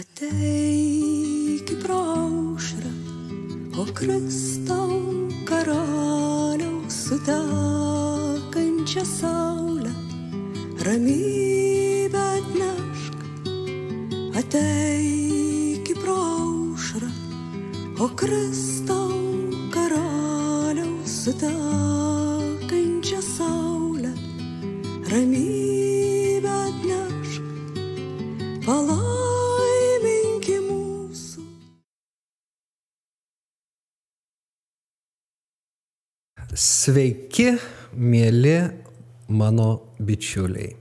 Ateik į praušrą, o Kristau karaliaus sutekančią saulę, ramybę atnešk. Ateik į praušrą, o Kristau karaliaus sutekančią saulę, ramybę Sveiki, mėly mano bičiuliai.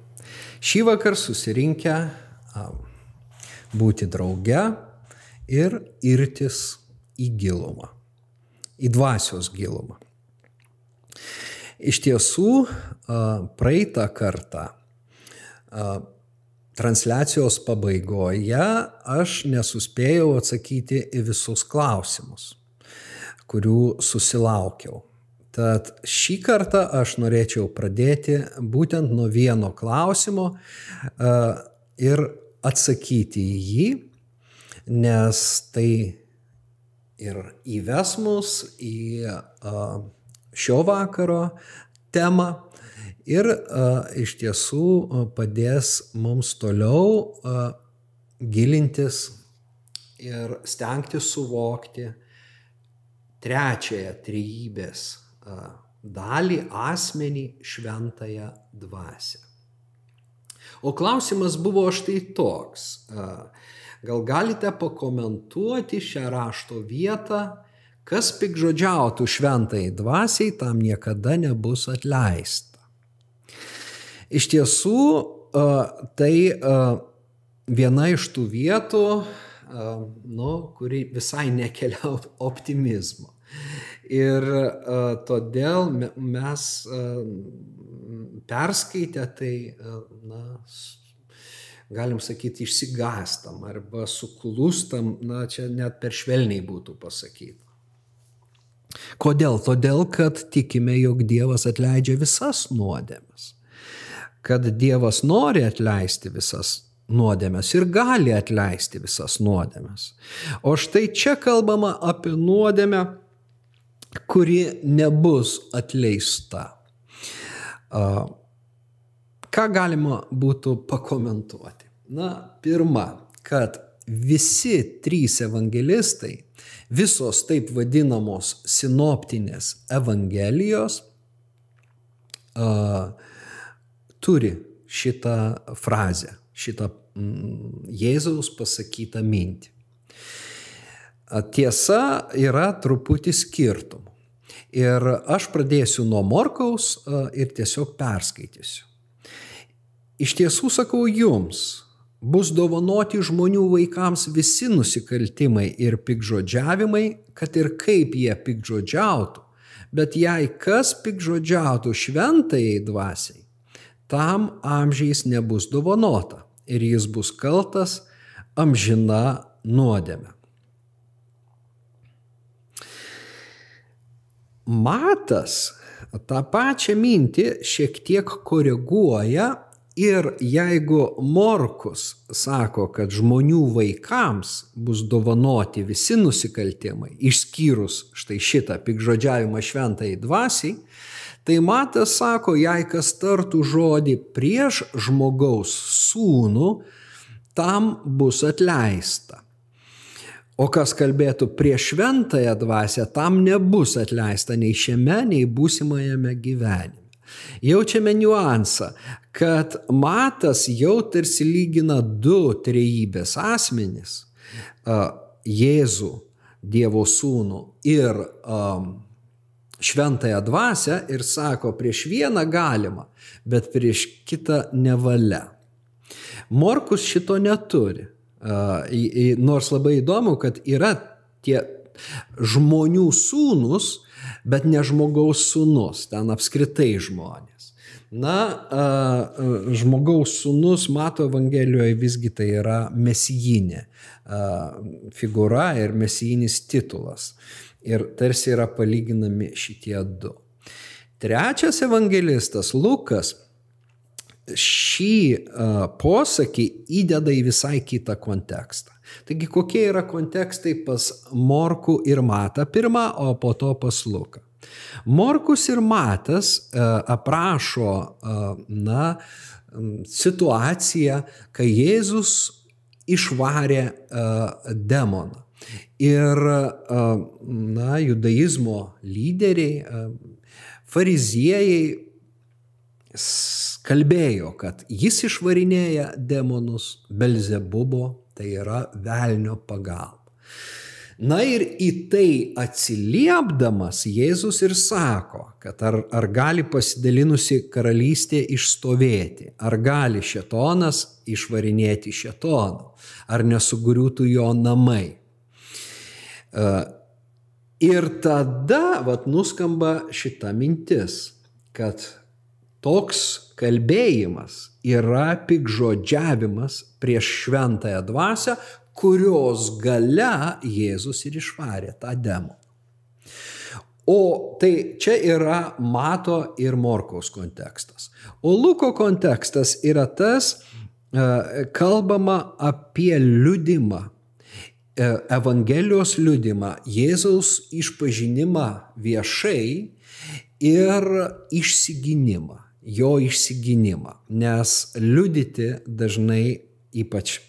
Šį vakar susirinkę būti drauge ir irtis į gilumą, į dvasios gilumą. Iš tiesų, praeitą kartą transliacijos pabaigoje aš nesuspėjau atsakyti į visus klausimus, kurių susilaukiau. Tad šį kartą aš norėčiau pradėti būtent nuo vieno klausimo a, ir atsakyti į jį, nes tai ir įves mus į a, šio vakaro temą ir a, iš tiesų padės mums toliau gilintis ir stengtis suvokti trečiąją trejybės a, dalį asmenį šventąją dvasę. O klausimas buvo štai toks. Gal galite pakomentuoti šią rašto vietą, kas pikžodžiautų šventai dvasiai, tam niekada nebus atleista. Iš tiesų, tai viena iš tų vietų, nu, kuri visai nekelia op- optimizmo. Ir a, todėl me- mes a, perskaitę tai, a, na, galim sakyti, išsigastam arba suklūstam, na, čia net per švelniai būtų pasakyta. Kodėl? Todėl, kad tikime, jog Dievas atleidžia visas nuodėmes. Kad Dievas nori atleisti visas nuodėmes ir gali atleisti visas nuodėmes. O štai čia kalbama apie nuodėmę, kuri nebus atleista. Ką galima būtų pakomentuoti? Na, pirma, kad visi trys evangelistai, visos taip vadinamos sinoptinės evangelijos, a, turi šitą frazę, šitą mm, Jėzaus pasakytą mintį. Tiesa yra truputį skirtumų. Ir aš pradėsiu nuo Morkaus a, ir tiesiog perskaitysiu. Iš tiesų sakau jums, bus dovanoti žmonių vaikams visi nusikaltimai ir pikžodžiavimai, kad ir kaip jie pikžodžiautų, bet jei kas pikžodžiautų šventajai dvasiai, tam amžiais nebus dovanota ir jis bus kaltas amžina nuodėme. Matas tą pačią mintį šiek tiek koreguoja ir jeigu Morkus sako, kad žmonių vaikams bus dovanoti visi nusikaltimai, išskyrus štai šitą pikžodžiavimą šventai dvasiai, tai Matas sako, jei kas tartų žodį prieš žmogaus sūnų, tam bus atleista. O kas kalbėtų prieš šventąją dvasę, tam nebus atleista nei šiame, nei būsimajame gyvenime. Jaučiame niuansą, kad matas jau tarsi lygina du trejybės asmenys - Jėzų, Dievo sūnų ir um, šventąją dvasę ir sako, prieš vieną galima, bet prieš kitą nevalia. Morkus šito neturi. Nors labai įdomu, kad yra tie žmonių sūnus, bet ne žmogaus sūnus, ten apskritai žmonės. Na, žmogaus sūnus Mato Evangelijoje visgi tai yra mesijinė figūra ir mesijinis titulas. Ir tarsi yra palyginami šitie du. Trečias evangelistas Lukas šį posakį įdeda į visai kitą kontekstą. Taigi kokie yra kontekstai pas Morku ir Matą pirmą, o po to pas Luką. Morkus ir Matas aprašo, na, situaciją, kai Jėzus išvarė demoną. Ir, na, judaizmo lyderiai, fariziejai kalbėjo, kad jis išvarinėja demonus Belzebubo, tai yra velnio pagalba. Na ir į tai atsiliepdamas Jėzus ir sako, kad ar, ar gali pasidalinusi karalystė išstovėti, ar gali šetonas išvarinėti šetoną, ar nesugriūtų jo namai. E, ir tada vat, nuskamba šita mintis, kad toks kalbėjimas yra pikžodžiavimas prieš šventąją dvasę, kurios gale Jėzus ir išvarė tą demoną. O tai čia yra Mato ir Morkaus kontekstas. O Luko kontekstas yra tas, e, kalbama apie liudimą, e, Evangelijos liudimą, Jėzaus išpažinimą viešai ir išsiginimą, jo išsiginimą. Nes liudyti dažnai, ypač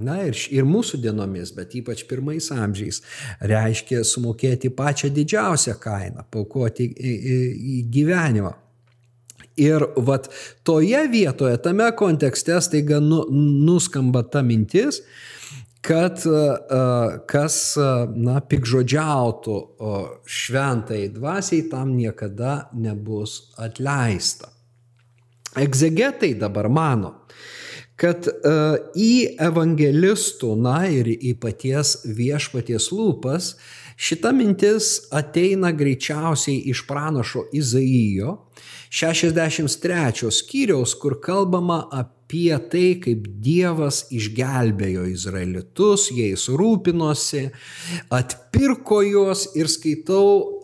Na ir, ir mūsų dienomis, bet ypač pirmais amžiais, reiškia sumokėti pačią didžiausią kainą, paukoti į, į, į gyvenimą. Ir vat toje vietoje, tame kontekste staiga nu, nuskamba ta mintis, kad kas, na, pikžodžiautų šventai dvasiai, tam niekada nebus atleista. Egzegetai dabar mano, kad uh, į evangelistų, na ir į paties viešpaties lūpas šita mintis ateina greičiausiai iš pranašo Izaijo 63 skyriaus, kur kalbama apie tai, kaip Dievas išgelbėjo izraelitus, jais rūpinosi, atpirko juos ir skaitau,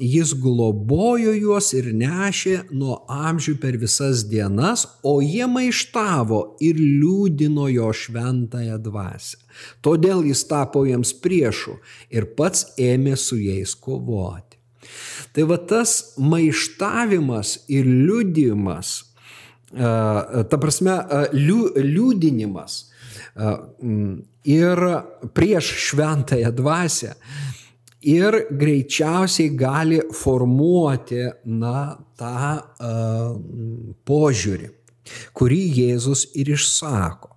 jis globojo juos ir nešė nuo amžių per visas dienas, o jie maištavo ir liūdino jo šventąją dvasę. Todėl jis tapo jiems priešų ir pats ėmė su jais kovoti. Tai va tas maištavimas ir liudimas ta prasme, liū, liūdinimas ir prieš šventąją dvasę ir greičiausiai gali formuoti na, tą uh, požiūrį, kurį Jėzus ir išsako,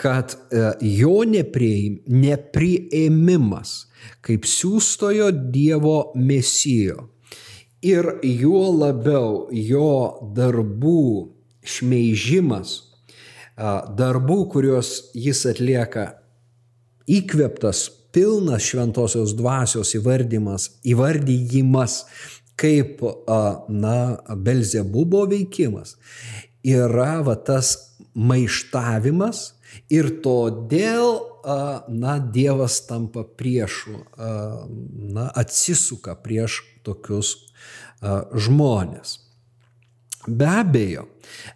kad uh, jo neprieim, nepriėmimas kaip siūstojo Dievo mesijo. Ir juo labiau jo darbų šmeižimas darbų, kuriuos jis atlieka įkveptas, pilnas šventosios dvasios įvardymas, įvardyjimas kaip, na, Belzebubo veikimas, yra va tas maištavimas ir todėl, na, Dievas tampa priešu, na, atsisuka prieš tokius žmonės. Be abejo,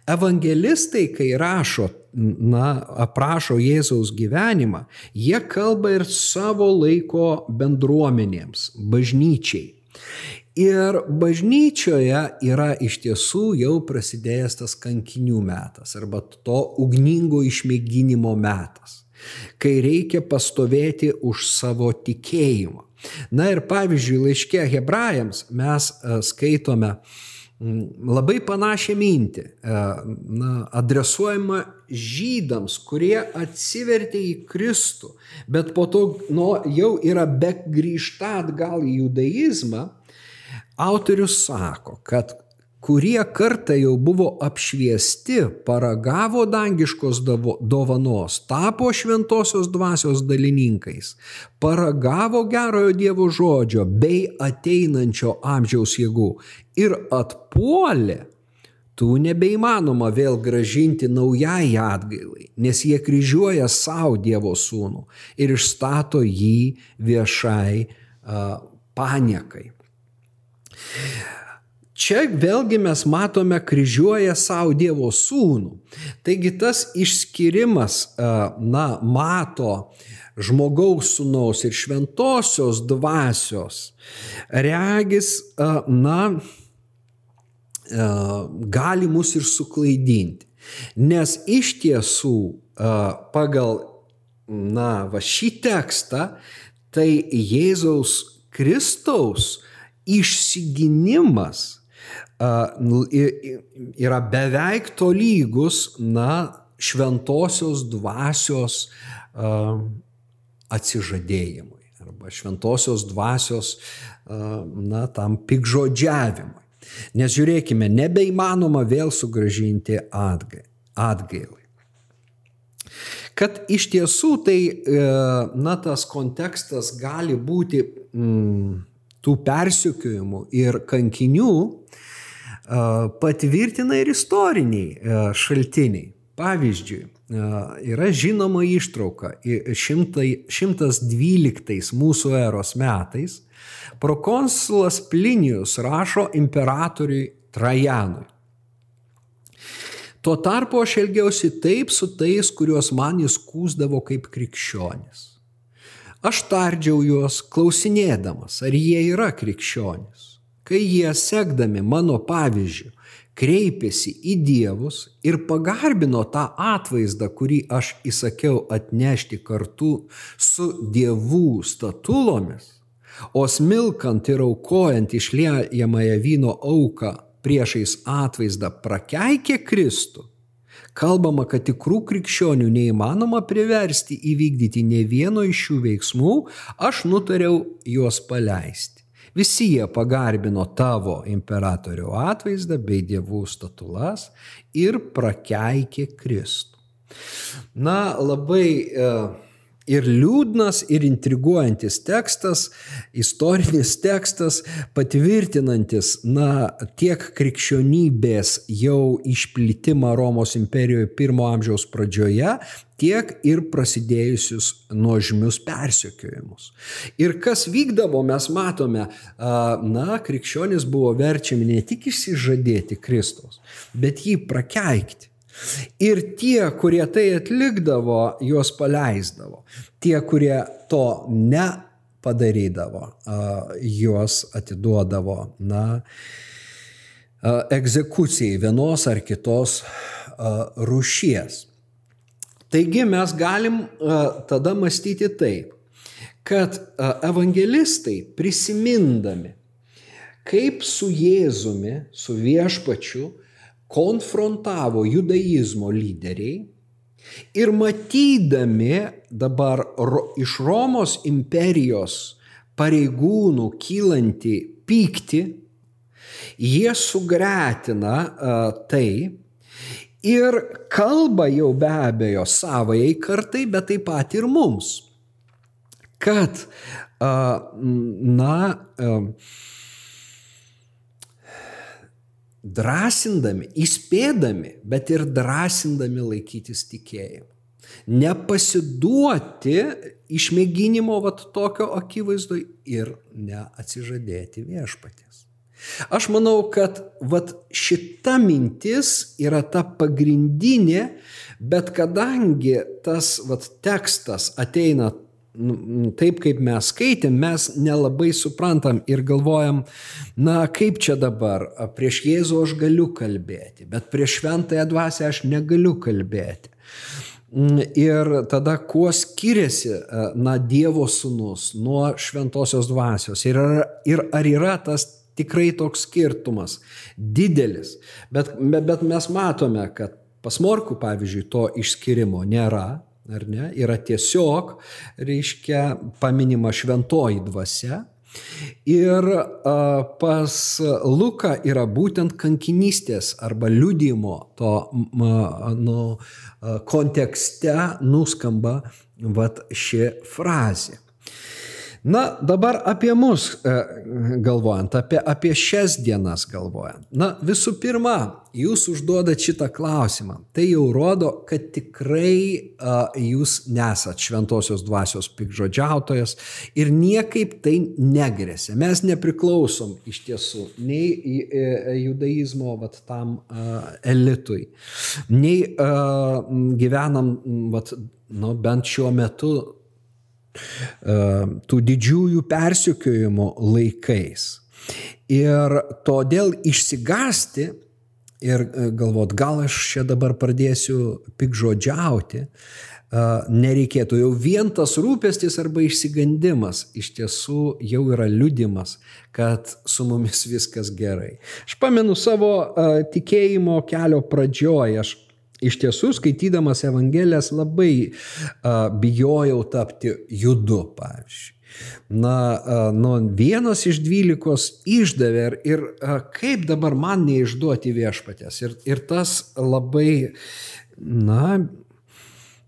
evangelistai, kai rašo, na, aprašo Jėzaus gyvenimą, jie kalba ir savo laiko bendruomenėms, bažnyčiai. Ir bažnyčioje yra iš tiesų jau prasidėjęs tas kankinių metas arba to ugningo išmėginimo metas, kai reikia pastovėti už savo tikėjimą. Na ir pavyzdžiui, laiškė hebrajams mes e, skaitome, labai panašią mintį, e, na, adresuojama žydams, kurie atsivertė į Kristų, bet po to nu, jau yra be grįžta atgal į judaizmą, autorius sako, kad kurie kartą jau buvo apšviesti, paragavo dangiškos dovanos, tapo šventosios dvasios dalininkais, paragavo gerojo Dievo žodžio bei ateinančio amžiaus jėgų ir atpuolė, tų nebeįmanoma vėl gražinti naujai atgailai, nes jie kryžiuoja savo Dievo sūnų ir išstato jį viešai uh, paniekai. Čia vėlgi mes matome kryžiuoja savo Dievo sūnų. Taigi tas išskirimas, na, mato žmogaus sūnaus ir šventosios dvasios, regis, na, gali mus ir suklaidinti. Nes iš tiesų pagal, na, va šį tekstą, tai Jėzaus Kristaus išsiginimas yra beveik tolygus, na, šventosios dvasios atsižadėjimui arba šventosios dvasios, na, tam pikžodžiavimui. Nes žiūrėkime, nebeįmanoma vėl sugražinti atgailai. Kad iš tiesų tai, e, na, tas kontekstas gali būti mm, tų persikiojimų ir kankinių patvirtina ir istoriniai šaltiniai. Pavyzdžiui, yra žinoma ištrauka 112 mūsų eros metais prokonsulas Plinijus rašo imperatoriui Trajanui. Tuo tarpu aš elgiausi taip su tais, kuriuos man jis kūsdavo kaip krikščionis. Aš tardžiau juos klausinėdamas, ar jie yra krikščionys. Kai jie sekdami mano pavyzdžių kreipėsi į dievus ir pagarbino tą atvaizdą, kurį aš įsakiau atnešti kartu su dievų statulomis, o smilkant ir aukojant išliejamąją vyno auką priešais atvaizdą prakeikė Kristų, kalbama, kad tikrų krikščionių neįmanoma priversti įvykdyti ne vieno iš šių veiksmų, aš nutariau juos paleisti. Visi jie pagarbino tavo imperatorių atvaizdą bei dievų statulas ir prakeikė Kristų. Na, labai e, ir liūdnas, ir intriguojantis tekstas, istorinis tekstas, patvirtinantis, na, tiek krikščionybės jau išplitimą Romos imperijoje pirmo amžiaus pradžioje, tiek ir prasidėjusius nuožmius persekiojimus. Ir kas vykdavo, mes matome, na, krikščionis buvo verčiami ne tik išsižadėti Kristos, bet jį prakeikti. Ir tie, kurie tai atlikdavo, juos paleisdavo. Tie, kurie to nepadarydavo, juos atiduodavo, na, egzekucijai vienos ar kitos rušies. Taigi mes galim tada mąstyti taip, kad evangelistai prisimindami, kaip su Jėzumi, su viešpačiu, konfrontavo judaizmo lyderiai ir matydami dabar iš Romos imperijos pareigūnų kylanti pykti, jie sugretina uh, tai ir kalba jau be abejo savai kartai, bet taip pat ir mums, kad, uh, na, uh, drąsindami, įspėdami, bet ir drąsindami laikytis tikėjimo. Nepasiduoti išmėginimo vat tokio akivaizdoj ir neatsižadėti viešpatės. Aš manau, kad vat šita mintis yra ta pagrindinė, bet kadangi tas vat tekstas ateina taip kaip mes skaitėm, mes nelabai suprantam ir galvojam, na kaip čia dabar, prieš Jėzų aš galiu kalbėti, bet prieš šventąją dvasę aš negaliu kalbėti. Mm, ir tada, kuo skiriasi, na, Dievo sūnus nuo šventosios dvasios ir ar, ir ar yra tas tikrai toks skirtumas didelis. Bet, bet mes matome, kad pas Morku, pavyzdžiui, to išskirimo nėra, ar ne, yra tiesiog, reiškia, paminima šventoji dvasia. Ir pas Luką yra būtent kankinystės arba liudimo to nu, kontekste nuskamba vat ši frazė. Na, dabar apie mus e, galvojant, apie, apie šias dienas galvojant. Na, visų pirma, jūs užduodat šitą klausimą. Tai jau rodo, kad tikrai a, jūs nesat šventosios dvasios pikžodžiautojas ir niekaip tai negrėsia. Mes nepriklausom iš tiesų nei e, judaizmo vat, tam a, elitui, nei a, gyvenam vat, nu, bent šiuo metu tų didžiųjų persikiojimo laikais. Ir todėl išsigasti ir e, galvot, gal aš čia dabar pradėsiu pikžodžiauti, nereikėtų. Jau vien tas rūpestis arba išsigandimas iš tiesų jau yra liudimas, kad su mumis viskas gerai. Aš pamenu savo tikėjimo kelio pradžioje, aš Iš tiesų, skaitydamas Evangelijas labai a, bijojau tapti judu, pavyzdžiui. Na, nu, vienas iš dvylikos išdavė ir, ir kaip dabar man neišduoti viešpatės. Ir, ir tas labai, na,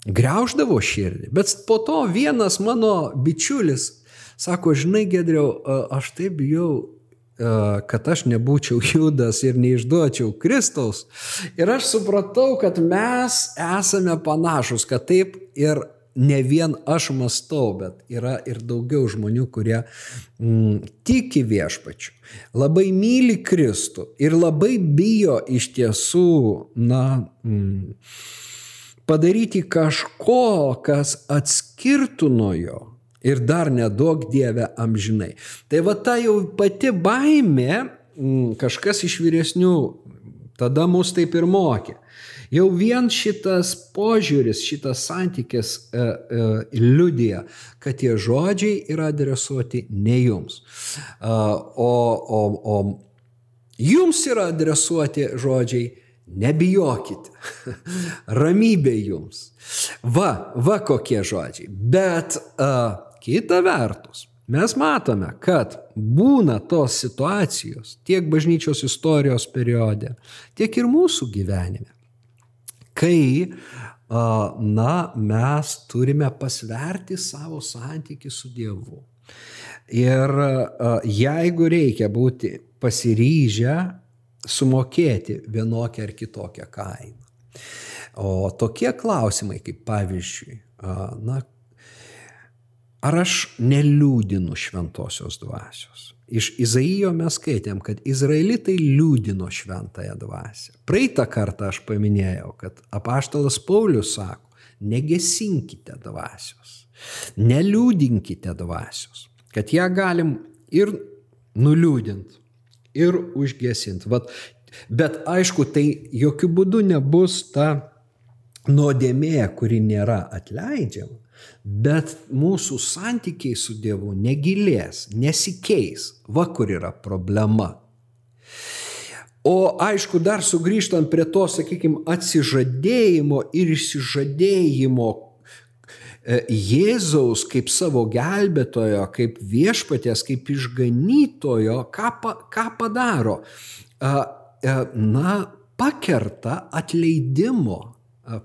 greuždavo širdį. Bet po to vienas mano bičiulis sako, žinai, Gedriau, aš taip bijau kad aš nebūčiau Judas ir neišduočiau Kristaus. Ir aš supratau, kad mes esame panašus, kad taip ir ne vien aš mastau, bet yra ir daugiau žmonių, kurie mm, tiki viešpačiu, labai myli Kristų ir labai bijo iš tiesų, na, mm, padaryti kažko, kas atskirtų nuo jo ir dar nedaug Dieve amžinai. Tai va ta jau pati baimė, mm, kažkas iš vyresnių, tada mus taip ir mokė. Jau vien šitas požiūris, šitas santykis e, e, liudija, kad tie žodžiai yra adresuoti ne jums. E, o, o, o jums yra adresuoti žodžiai nebijokite, ramybė jums. Va, va kokie žodžiai. Bet uh, Kita vertus, mes matome, kad būna tos situacijos tiek bažnyčios istorijos periode, tiek ir mūsų gyvenime, kai na, mes turime pasverti savo santyki su Dievu. Ir jeigu reikia būti pasiryžę sumokėti vienokią ar kitokią kainą. O tokie klausimai, kaip pavyzdžiui, na, Ar aš neliūdinu šventosios dvasios? Iš Izaijo mes skaitėm, kad izraelitai liūdino šventąją dvasią. Praeitą kartą aš paminėjau, kad apaštalas Paulius sako, negesinkite dvasios, neliūdinkite dvasios, kad ją galim ir nuliūdinti, ir užgesinti. Bet, bet aišku, tai jokių būdų nebus ta nuodėmė, kuri nėra atleidžiama, Bet mūsų santykiai su Dievu negilės, nesikeis. Va kur yra problema. O aišku, dar sugrįžtant prie to, sakykime, atsižadėjimo ir išsižadėjimo e, Jėzaus kaip savo gelbėtojo, kaip viešpatės, kaip išganytojo, ką, pa, ką padaro? Na, pakerta atleidimo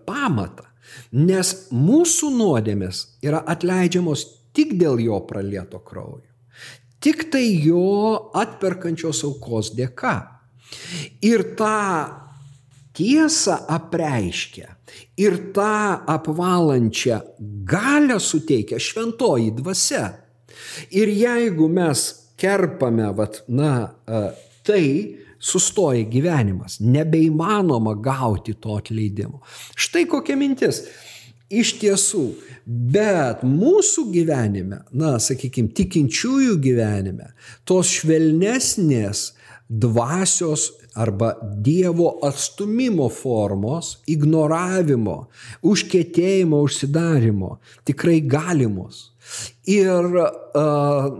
pamatą. Nes mūsų nuodėmės yra atleidžiamos tik dėl jo pralieto kraujo. Tik tai jo atperkančios aukos dėka. Ir tą tiesą apreiškia ir tą apvalančią galę suteikia šventoji dvasia. Ir jeigu mes kerpame, vat, na, tai, sustoja gyvenimas, nebeįmanoma gauti to atleidimo. Štai kokia mintis. Iš tiesų, bet mūsų gyvenime, na, sakykime, tikinčiųjų gyvenime, tos švelnesnės dvasios arba Dievo atstumimo formos, ignoravimo, užkėtėjimo, užsidarimo tikrai galimos. Ir,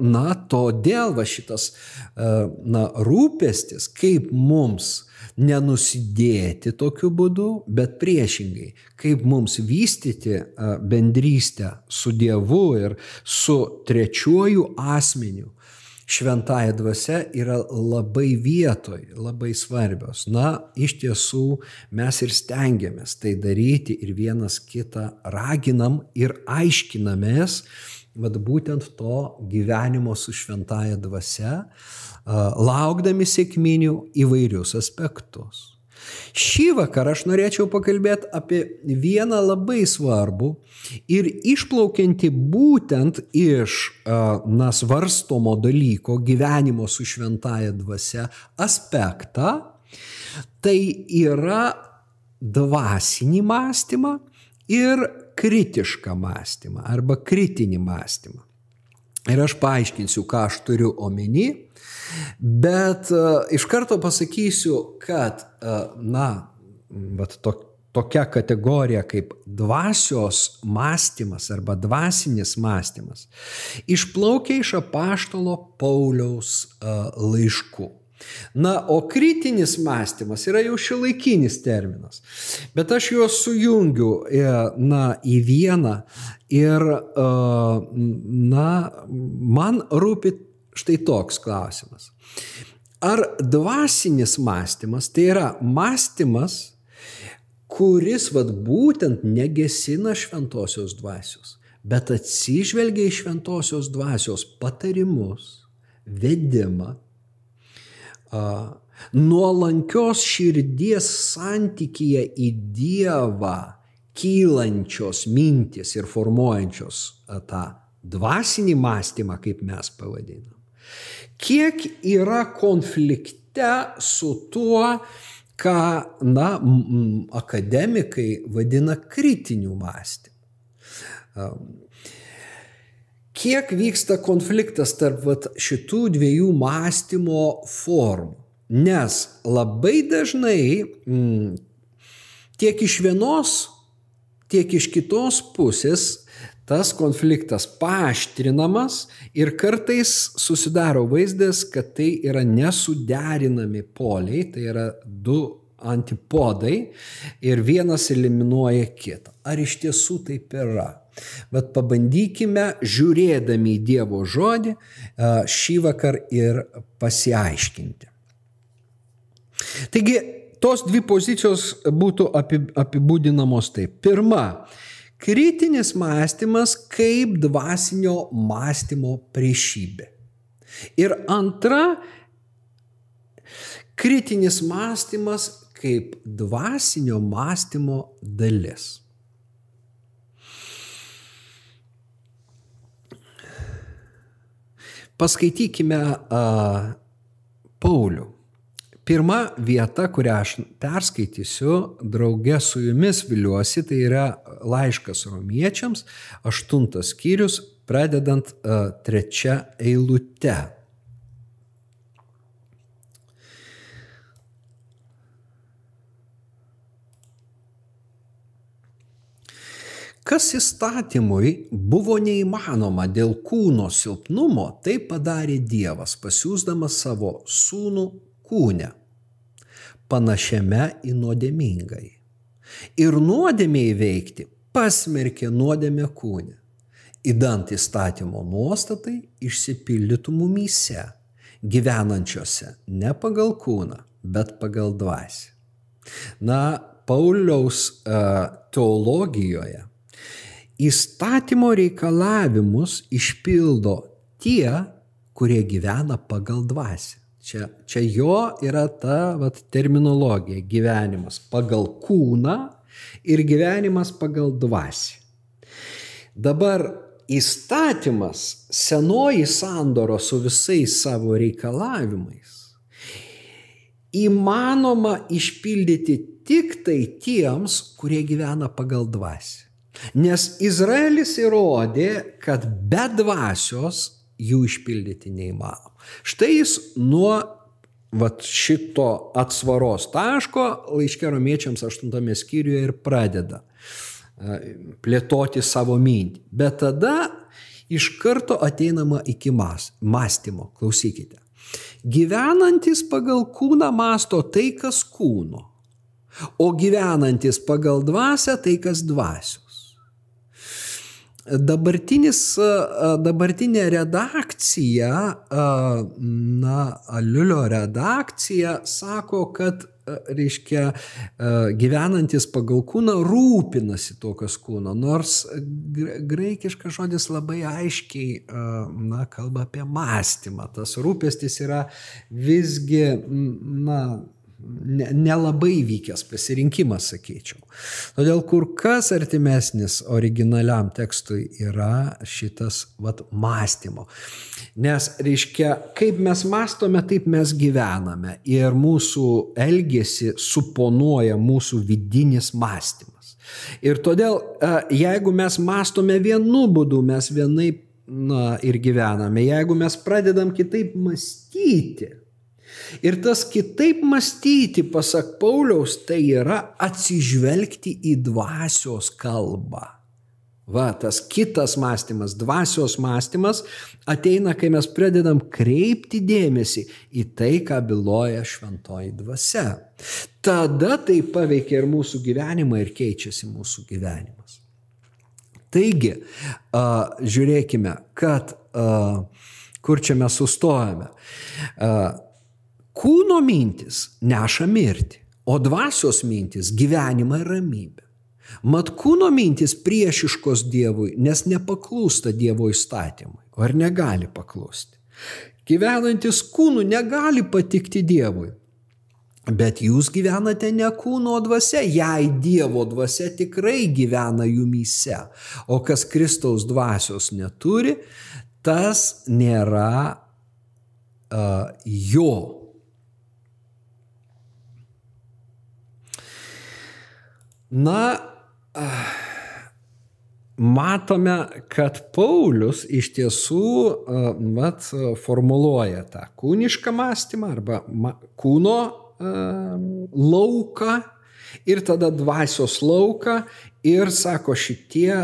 na, todėl va šitas, na, rūpestis, kaip mums nenusidėti tokiu būdu, bet priešingai, kaip mums vystyti bendrystę su Dievu ir su trečiuoju asmeniu, šventąją dvasę yra labai vietoj, labai svarbios. Na, iš tiesų mes ir stengiamės tai daryti ir vienas kitą raginam ir aiškinamės, vad būtent to gyvenimo su šventaja dvasia, laukdami sėkminių įvairius aspektus. Šį vakarą aš norėčiau pakalbėti apie vieną labai svarbų ir išplaukiantį būtent iš na, svarstomo dalyko gyvenimo su šventaja dvasia aspektą. Tai yra dvasinį mąstymą ir kritišką mąstymą arba kritinį mąstymą. Ir aš paaiškinsiu, ką aš turiu omeny. Bet uh, iš karto pasakysiu, kad, uh, na, vat to, tokia kategorija kaip dvasios mąstymas arba dvasinis mąstymas išplaukia iš apaštalo Pauliaus uh, laiškų. Na, o kritinis mąstymas yra jau šilaikinis terminas, bet aš juos sujungiu na, į vieną ir, na, man rūpi štai toks klausimas. Ar dvasinis mąstymas tai yra mąstymas, kuris vad būtent negesina šventosios dvasios, bet atsižvelgia į šventosios dvasios patarimus, vedimą, nuolankios širdies santykyje į Dievą kylančios mintis ir formuojančios tą dvasinį mąstymą, kaip mes pavadinam kiek yra konflikte su tuo, ką, na, akademikai vadina kritiniu mąstymu. Kiek vyksta konfliktas tarp vat, šitų dviejų mąstymo formų. Nes labai dažnai m, tiek iš vienos, tiek iš kitos pusės tas konfliktas paaštrinamas ir kartais susidaro vaizdas, kad tai yra nesuderinami poliai, tai yra du antipodai ir vienas eliminuoja kitą. Ar iš tiesų taip yra? Bet pabandykime, žiūrėdami į Dievo žodį, šį vakar ir pasiaiškinti. Taigi, tos dvi pozicijos būtų apibūdinamos taip. Pirma, kritinis mąstymas kaip dvasinio mąstymo priešybė. Ir antra, kritinis mąstymas kaip dvasinio mąstymo dalis. Paskaitykime uh, Paulių pirma vieta, kurią aš perskaitysiu, drauge su jumis viliuosi, tai yra laiškas romiečiams, aštuntas skyrius, pradedant uh, trečia eilute. Kas įstatymui buvo neįmanoma dėl kūno silpnumo, tai padarė Dievas, pasiūsdamas savo sūnų kūne, panašiame į nuodėmingai. Ir nuodėmė įveikti pasmerkė nuodėmę kūne, įdant įstatymo nuostatai išsipildytų mumyse, gyvenančiose ne pagal kūną, bet pagal dvasį. Na, Pauliaus uh, teologijoje įstatymo reikalavimus išpildo tie, kurie gyvena pagal dvasį. Čia, čia jo yra ta vat, terminologija - gyvenimas pagal kūną ir gyvenimas pagal dvasį. Dabar įstatymas, senoji sandoro su visais savo reikalavimais, įmanoma išpildyti tik tai tiems, kurie gyvena pagal dvasį. Nes Izraelis įrodė, kad be dvasios jų išpildyti neįmanoma. Štai jis nuo vat, šito atsvaros taško laiškė romiečiams 8 skyriuje ir pradeda plėtoti savo mintį. Bet tada iš karto ateinama iki mąstymo. Klausykite. Gyvenantis pagal kūną masto tai, kas kūno, o gyvenantis pagal dvasę tai, kas dvasios. Dabartinis, dabartinė redakcija, na, Aliulio redakcija sako, kad reiškia, gyvenantis pagal kūną rūpinasi to, kas kūno. Nors graikiškas žodis labai aiškiai, na, kalba apie mąstymą. Tas rūpestis yra visgi, na, nelabai ne vykęs pasirinkimas, sakyčiau. Todėl kur kas artimesnis originaliam tekstui yra šitas vat, mąstymo. Nes, reiškia, kaip mes mąstome, taip mes gyvename ir mūsų elgesį suponuoja mūsų vidinis mąstymas. Ir todėl, e, jeigu mes mąstome vienu būdu, mes vienaip na, ir gyvename. Jeigu mes pradedam kitaip mąstyti, Ir tas kitaip mąstyti, pasak Pauliaus, tai yra atsižvelgti į dvasios kalbą. Va, tas kitas mąstymas, dvasios mąstymas ateina, kai mes pradedam kreipti dėmesį į tai, ką byloja šventoji dvasia. Tada tai paveikia ir mūsų gyvenimą ir keičiasi mūsų gyvenimas. Taigi, žiūrėkime, kad kur čia mes sustojame. Kūno mintis neša mirtį, o dvasios mintis gyvenimą ir ramybę. Mat kūno mintis priešiškos Dievui, nes nepaklūsta Dievo įstatymui, ar negali paklusti. Gyvenantis kūnu negali patikti Dievui. Bet jūs gyvenate ne kūno dvasia, jei Dievo dvasia tikrai gyvena jumyse. O kas Kristaus dvasios neturi, tas nėra uh, jo Na, matome, kad Paulius iš tiesų mat, formuluoja tą kūnišką mąstymą arba kūno lauką ir tada dvasios lauką ir sako, šitie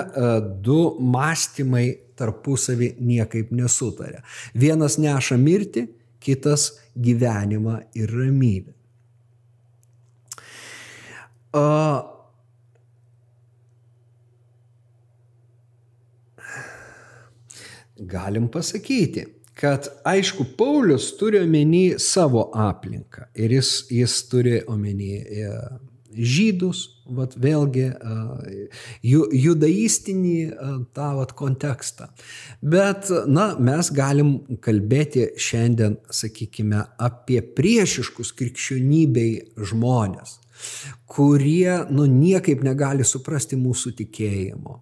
du mąstymai tarpusavį niekaip nesutarė. Vienas neša mirtį, kitas gyvenimą ir ramybę. Uh, galim pasakyti, kad aišku, Paulius turi omeny savo aplinką ir jis, jis turi omeny e, žydus, vat vėlgi e, judaistinį e, tą vat kontekstą. Bet, na, mes galim kalbėti šiandien, sakykime, apie priešiškus krikščionybei žmonės kurie nu, niekaip negali suprasti mūsų tikėjimo.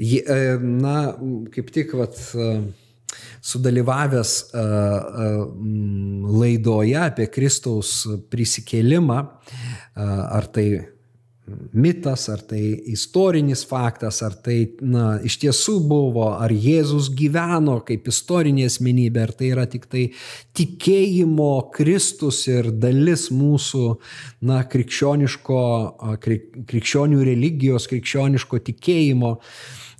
E, na, kaip tik, vat, e, sudalyvavęs e, laidoje apie Kristaus prisikėlimą, ar tai mitas, ar tai istorinis faktas, ar tai na, iš tiesų buvo, ar Jėzus gyveno kaip istorinė asmenybė, ar tai yra tik tai tikėjimo Kristus ir dalis mūsų na, krikščioniško, krikščionių religijos, krikščioniško tikėjimo.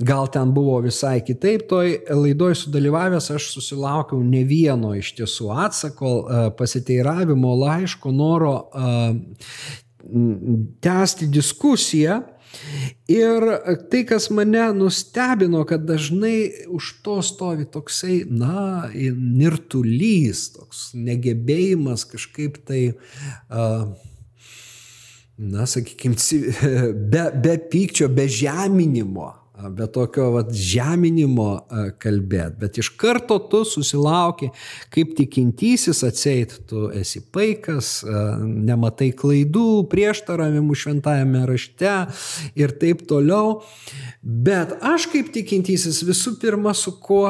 Gal ten buvo visai kitaip, toj laidoj sudalyvavęs aš susilaukiau ne vieno iš tiesų atsako, pasiteiravimo, laiško, noro tęsti diskusiją. Ir tai, kas mane nustebino, kad dažnai už to stovi toksai, na, nirtulys, toks negebėjimas kažkaip tai, na, sakykime, be, be pykčio, be žeminimo be tokio vat, žeminimo kalbėti, bet iš karto tu susilauki, kaip tikintysis atseit, tu esi paikas, nematai klaidų, prieštaravimų šventajame rašte ir taip toliau. Bet aš kaip tikintysis visų pirma su kuo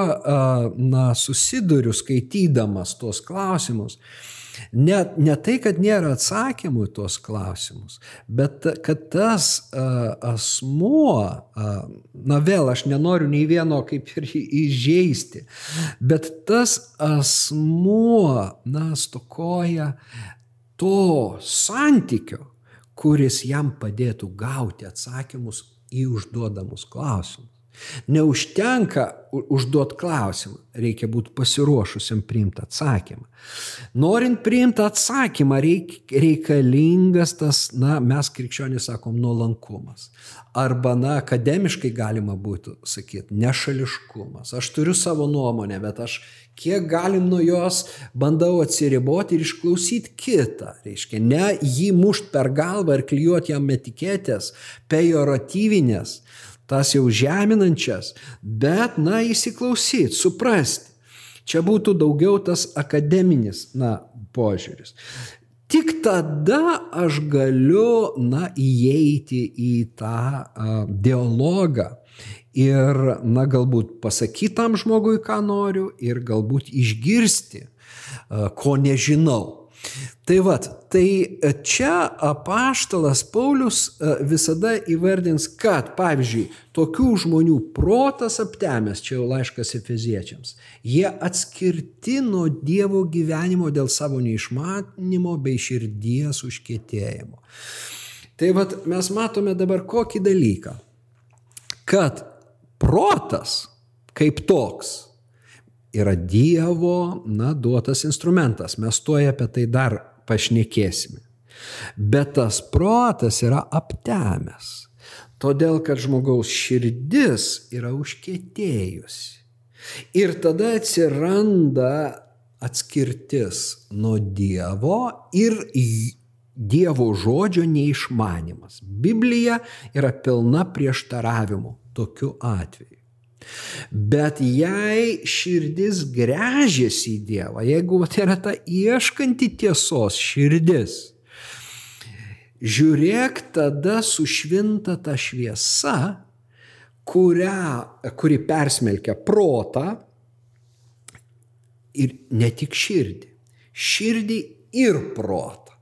na, susiduriu skaitydamas tuos klausimus Ne, ne tai, kad nėra atsakymų į tuos klausimus, bet kad tas uh, asmuo, uh, na vėl aš nenoriu nei vieno kaip ir įžeisti, bet tas asmuo, na, stokoja to santykio, kuris jam padėtų gauti atsakymus į užduodamus klausimus. Neužtenka užduoti klausimą, reikia būti pasiruošusiam priimti atsakymą. Norint priimti atsakymą, reik, reikalingas tas, na, mes krikščionys sakom, nuolankumas. Arba, na, akademiškai galima būtų sakyti, nešališkumas. Aš turiu savo nuomonę, bet aš kiek galim nuo jos bandau atsiriboti ir išklausyti kitą. Reiškia, ne jį mušt per galvą ir klijuoti jam etiketės, pejoratyvinės tas jau žeminančias, bet, na, įsiklausyti, suprasti. Čia būtų daugiau tas akademinis, na, požiūris. Tik tada aš galiu, na, įeiti į tą a, dialogą ir, na, galbūt pasakyti tam žmogui, ką noriu ir galbūt išgirsti, a, ko nežinau. Tai vad, tai čia apaštalas Paulius e, visada įvardins, kad, pavyzdžiui, tokių žmonių protas aptemęs, čia jau laiškas efeziečiams, jie atskirti nuo Dievo gyvenimo dėl savo neišmanimo bei širdies užkėtėjimo. Tai vad, mes matome dabar kokį dalyką, kad protas kaip toks yra Dievo, na, duotas instrumentas. Mes tuoj apie tai dar pašnekėsime. Bet tas protas yra aptemęs. Todėl, kad žmogaus širdis yra užkėtėjusi. Ir tada atsiranda atskirtis nuo Dievo ir Dievo žodžio neišmanimas. Biblija yra pilna prieštaravimų tokiu atveju. Bet jei širdis grežiasi į Dievą, jeigu tai yra ta ieškanti tiesos širdis, žiūrėk tada sušvinta ta šviesa, kurią, kuri persmelkia protą ir ne tik širdį, širdį ir protą.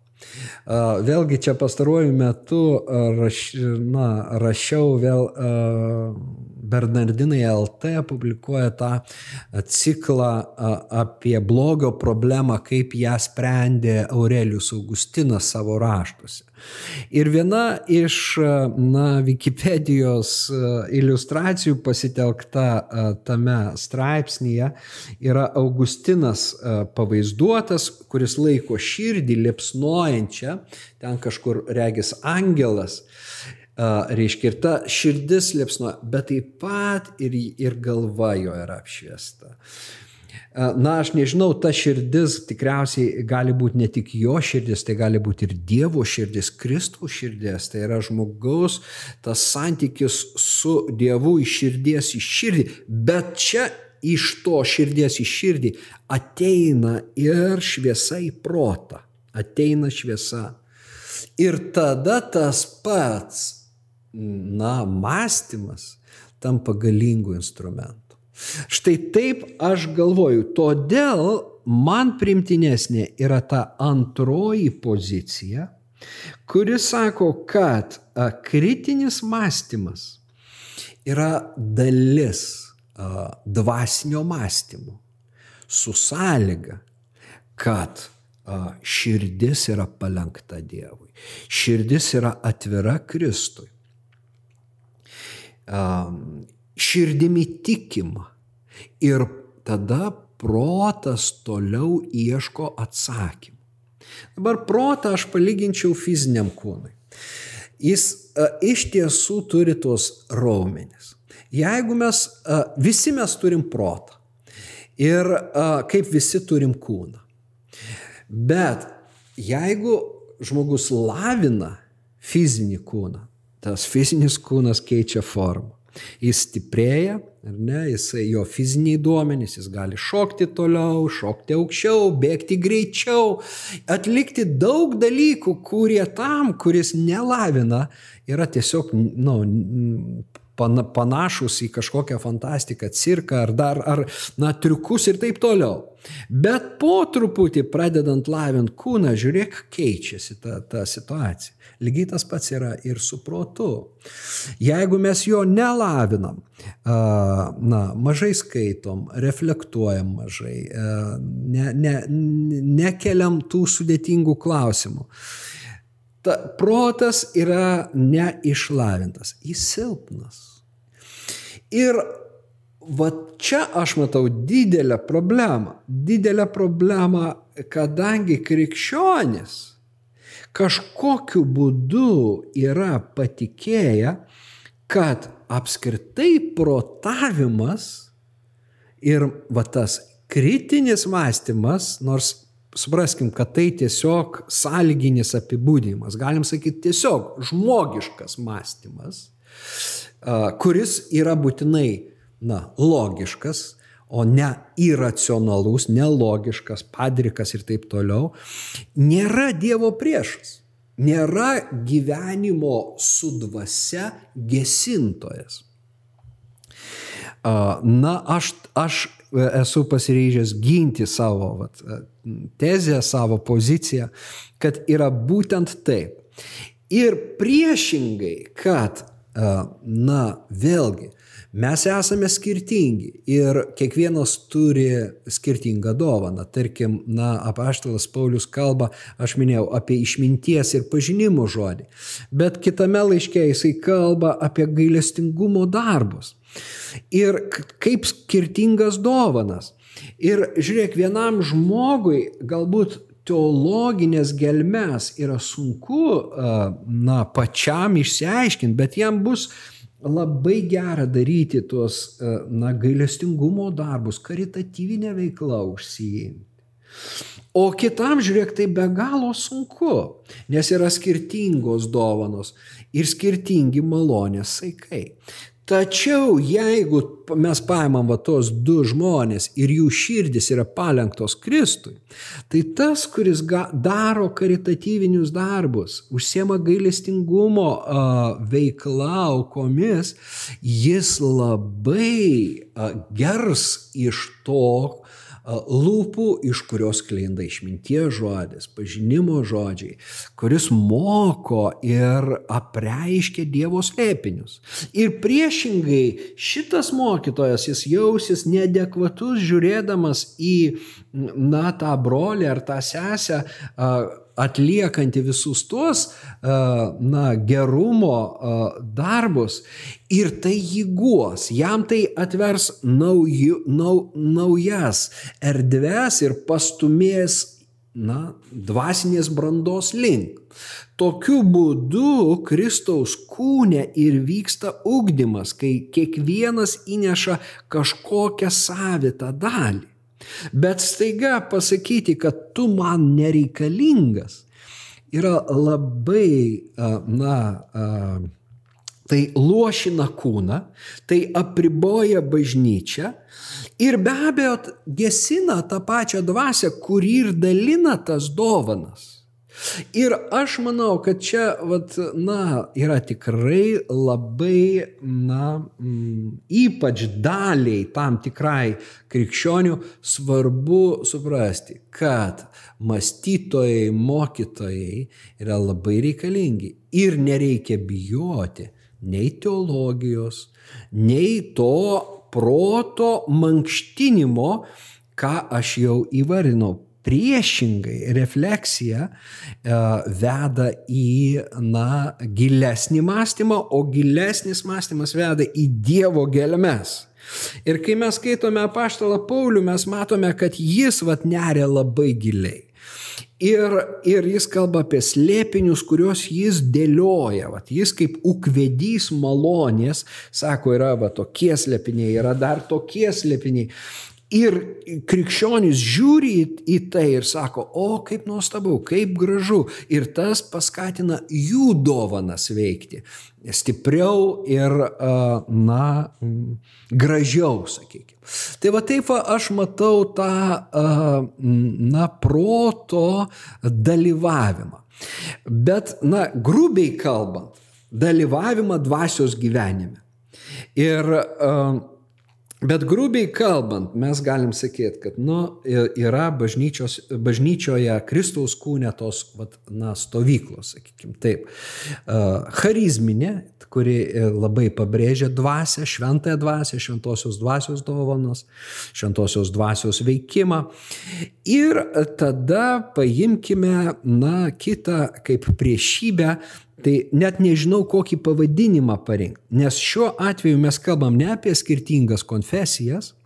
Vėlgi čia pastaruoju metu raš, na, rašiau vėl Bernardinai LT publikuoja tą ciklą apie blogio problemą, kaip ją sprendė Aurelius Augustinas savo raštuose. Ir viena iš na, Wikipedijos iliustracijų pasitelkta tame straipsnėje yra Augustinas pavaizduotas, kuris laiko širdį liepsnojančią, ten kažkur regis angelas reiškia, ir ta širdis liepsnoja, bet taip pat ir, ir galva jo yra apšviesta. Na, aš nežinau, ta širdis tikriausiai gali būti ne tik jo širdis, tai gali būti ir Dievo širdis, Kristaus širdis, tai yra žmogaus tas santykis su Dievu iš širdies į širdį, bet čia iš to širdies į širdį ateina ir šviesa į protą, ateina šviesa. Ir tada tas pats na, mąstymas tampa galingų instrumentų. Štai taip aš galvoju, todėl man primtinesnė yra ta antroji pozicija, kuri sako, kad kritinis mąstymas yra dalis dvasinio mąstymo su sąlyga, kad širdis yra palenkta Dievui, širdis yra atvira Kristui širdimi tikima. Ir tada protas toliau ieško atsakymų. Dabar protą aš palyginčiau fiziniam kūnui. Jis a, iš tiesų turi tuos raumenis. Jeigu mes, a, visi mes turim protą ir a, kaip visi turim kūną. Bet jeigu žmogus lavina fizinį kūną, tas fizinis kūnas keičia formą. Jis stiprėja, ar ne, jisai jo fiziniai duomenys, jis gali šokti toliau, šokti aukščiau, bėgti greičiau, atlikti daug dalykų, kurie tam, kuris nelavina, yra tiesiog nu, panašus į kažkokią fantastiką, cirką ar dar, ar, na, triukus ir taip toliau. Bet po truputį pradedant lavint kūną, žiūrėk, keičiasi ta, ta situacija. Lygiai tas pats yra ir su protu. Jeigu mes jo nelavinam, na, mažai skaitom, reflektuojam mažai, ne, ne, nekeliam tų sudėtingų klausimų, ta, protas yra neišlavintas, jis silpnas. Ir va čia aš matau didelę problemą. Didelę problemą, kadangi krikščionis kažkokiu būdu yra patikėję, kad apskritai protavimas ir va tas kritinis mąstymas, nors supraskim, kad tai tiesiog sąlyginis apibūdinimas, galim sakyti tiesiog žmogiškas mąstymas, kuris yra būtinai na, logiškas, o ne iracionalus, nelogiškas, padrikas ir taip toliau, nėra Dievo priešas. Nėra gyvenimo su dvasia gesintojas. Na, aš, aš esu pasiryžęs ginti savo vat, tezę, savo poziciją, kad yra būtent taip. Ir priešingai, kad, na, vėlgi, mes esame skirtingi ir kiekvienas turi skirtingą dovaną. Tarkim, na, apaštalas Paulius kalba, aš minėjau, apie išminties ir pažinimo žodį, bet kitame laiške jisai kalba apie gailestingumo darbus. Ir kaip skirtingas dovanas. Ir žiūrėk, vienam žmogui galbūt teologinės gelmes yra sunku, na, pačiam išsiaiškinti, bet jam bus labai gera daryti tuos, na, gailestingumo darbus, karitatyvinę veiklą užsijimti. O kitam, žiūrėk, tai be galo sunku, nes yra skirtingos dovanos ir skirtingi malonės saikai. Tačiau jeigu mes paimam va tos du žmonės ir jų širdis yra palenktos Kristui, tai tas, kuris ga, daro karitatyvinius darbus, užsiema gailestingumo uh, veikla aukomis, jis labai uh, gers iš to, lūpų, iš kurios klinda išminties žodis, pažinimo žodžiai, kuris moko ir apreiškia Dievo slėpinius. Ir priešingai šitas mokytojas, jis jausis neadekvatus žiūrėdamas į, na, tą brolį ar tą sesę, atliekanti visus tuos, na, gerumo darbus ir tai jį guos, jam tai atvers nauju, nau, naujas erdves ir pastumės, na, dvasinės brandos link. Tokiu būdu Kristaus kūne ir vyksta ugdymas, kai kiekvienas įneša kažkokią savitą dalį. Bet staiga pasakyti, kad tu man nereikalingas, yra labai, na, tai lošina kūną, tai apriboja bažnyčią ir be abejo gesina tą pačią dvasę, kuri ir dalina tas dovanas. Ir aš manau, kad čia, vat, na, yra tikrai labai, na, m, ypač daliai tam tikrai krikščionių svarbu suprasti, kad mąstytojai, mokytojai yra labai reikalingi. Ir nereikia bijoti nei teologijos, nei to proto mankštinimo, ką aš jau įvardinau priešingai refleksija e, veda į, na, gilesnį mąstymą, o gilesnis mąstymas veda į Dievo gelmes. Ir kai mes skaitome apaštalą Paulių, mes matome, kad jis vat neria labai giliai. Ir, ir jis kalba apie slėpinius, kuriuos jis dėlioja. Vat jis kaip ukvedys malonės, sako, yra va, tokie slėpiniai, yra dar tokie slėpiniai. Ir krikščionys žiūri į tai ir sako, o kaip nuostabu, kaip gražu. Ir tas paskatina jų dovanas veikti. Stipriau ir, na, gražiau, sakykime. Tai va taip va, aš matau tą, na, proto dalyvavimą. Bet, na, grubiai kalbant, dalyvavimą dvasios gyvenime. Ir uh, Bet grubiai kalbant, mes galim sakyti, kad nu, yra bažnyčioje Kristaus kūne tos vat, na, stovyklos, sakykime taip. Charizminė, kuri e, labai pabrėžia dvasę, šventąją dvasę, šventosios dvasios dovanos, šventosios dvasios veikimą. Ir tada paimkime, na, kitą kaip priešybę, Tai net nežinau, kokį pavadinimą parinkti, nes šiuo atveju mes kalbam ne apie skirtingas konfesijas,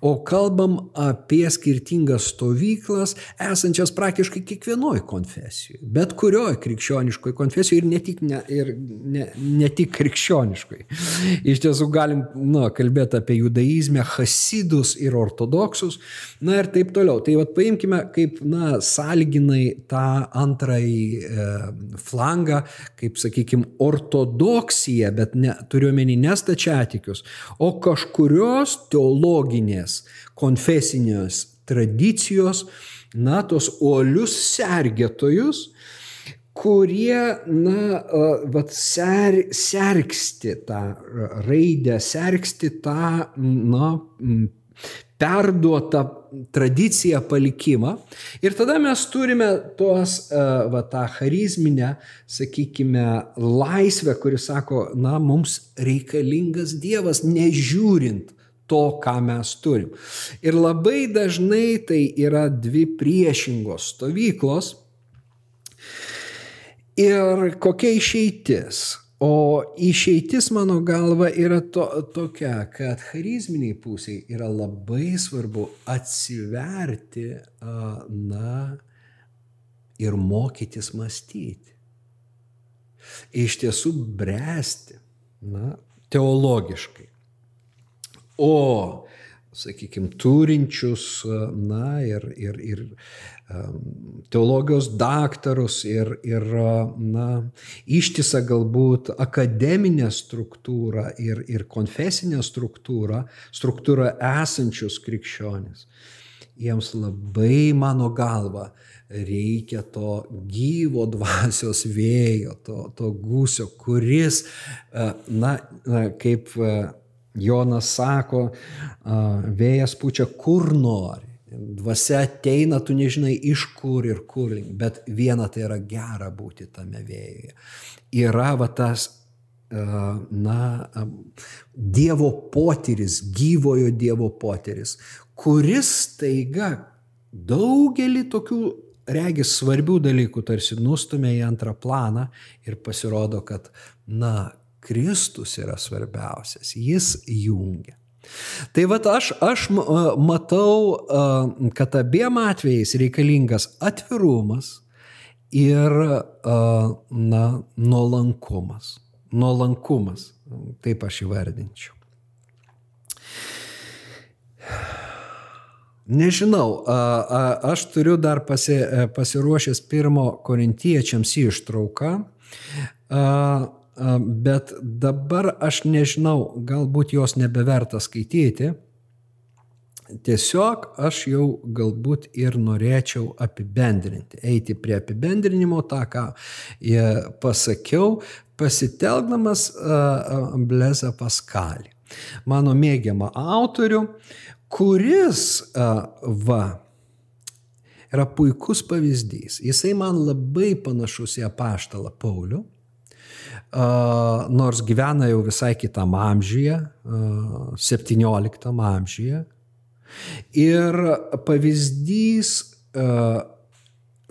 O kalbam apie skirtingas stovyklas, esančias praktiškai kiekvienoje konfesijoje, bet kurioje krikščioniškoje konfesijoje ir ne tik, ne, ir ne, ne tik krikščioniškoje. Iš tiesų galim nu, kalbėti apie judaizmę, hasidus ir ortodoksus, na ir taip toliau. Tai vad paimkime kaip, na, sąlyginai tą antrąjį e, flangą, kaip, sakykime, ortodoksiją, bet ne, turiuomenį nestačiatikius, o kažkurios teologijos teologinės, konfesinės tradicijos, na, tos uolius sergėtojus, kurie, na, vat, ser, sergsti tą raidę, sergsti tą, na, perduotą tradiciją, palikimą. Ir tada mes turime tos, va, tą charizminę, sakykime, laisvę, kuri sako, na, mums reikalingas Dievas, nežiūrint to, ką mes turim. Ir labai dažnai tai yra dvi priešingos stovyklos. Ir kokia išeitis? O išeitis mano galva yra to, tokia, kad charizminiai pusiai yra labai svarbu atsiverti, na, ir mokytis mąstyti. Iš tiesų bręsti, na, teologiškai o, sakykime, turinčius, na, ir, ir, ir teologijos daktarus ir, ir na, ištisą galbūt akademinę struktūrą ir, ir konfesinę struktūrą, struktūrą esančius krikščionis. Jiems labai, mano galva, reikia to gyvo dvasios vėjo, to, to gūsio, kuris, na, kaip Jonas sako, vėjas pučia kur nori. Dvasia ateina, tu nežinai iš kur ir kur, bet viena tai yra gera būti tame vėjuje. Yra va tas, na, Dievo potyris, gyvojo Dievo potyris, kuris taiga daugelį tokių regis svarbių dalykų tarsi nustumė į antrą planą ir pasirodo, kad, na, Kristus yra svarbiausias, jis jungia. Tai vad aš, aš matau, kad abiem atvejais reikalingas atvirumas ir na, nuolankumas. Nuolankumas, taip aš įvardinčiau. Nežinau, aš turiu dar pasi, pasiruošęs pirmo korintiečiams ištrauką bet dabar aš nežinau, galbūt jos nebeverta skaityti. Tiesiog aš jau galbūt ir norėčiau apibendrinti, eiti prie apibendrinimo tą, ką pasakiau, pasitelkdamas Blezą Paskalį, mano mėgiamą autorių, kuris, va, yra puikus pavyzdys. Jisai man labai panašus į apaštalą Paulių nors gyvena jau visai kitam amžiuje, 17 amžiuje. Ir pavyzdys